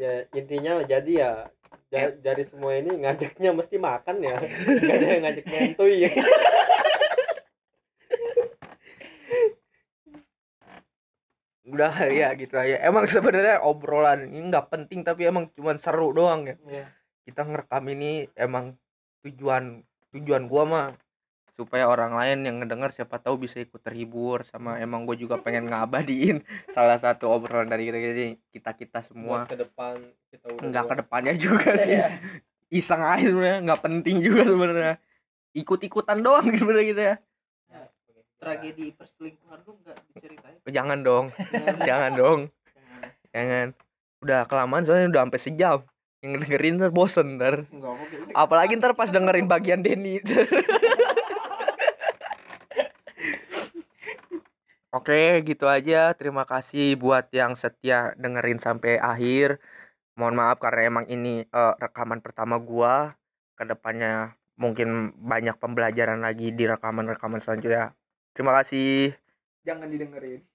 S3: ya intinya jadi ya ja- dari semua ini ngajaknya mesti makan ya. Nggak ada yang ngajak nyentuy ya
S1: udah ya gitu aja. Emang sebenarnya obrolan ini nggak penting tapi emang cuman seru doang ya.
S3: Iya.
S1: Kita ngerekam ini emang tujuan tujuan gua mah supaya orang lain yang ngedenger siapa tahu bisa ikut terhibur sama emang gue juga pengen ngabadiin salah satu obrolan dari kita kita kita semua.
S3: Buat ke depan kita udah
S1: nggak ke depannya juga sih. Iseng aja sebenarnya nggak penting juga sebenarnya. Ikut ikutan doang sebenarnya gitu ya
S4: Tragedi perselingkuhan lu enggak diceritain.
S1: jangan dong. Jangan dong. Jangan. Udah kelamaan soalnya udah sampai sejam yang dengerin ntar bosen ntar
S4: Enggak
S1: apalagi ntar pas dengerin bagian Denny Oke, gitu aja. Terima kasih buat yang setia dengerin sampai akhir. Mohon maaf karena emang ini eh, rekaman pertama gua. Ke depannya mungkin banyak pembelajaran lagi di rekaman-rekaman selanjutnya. Terima kasih.
S4: Jangan didengerin.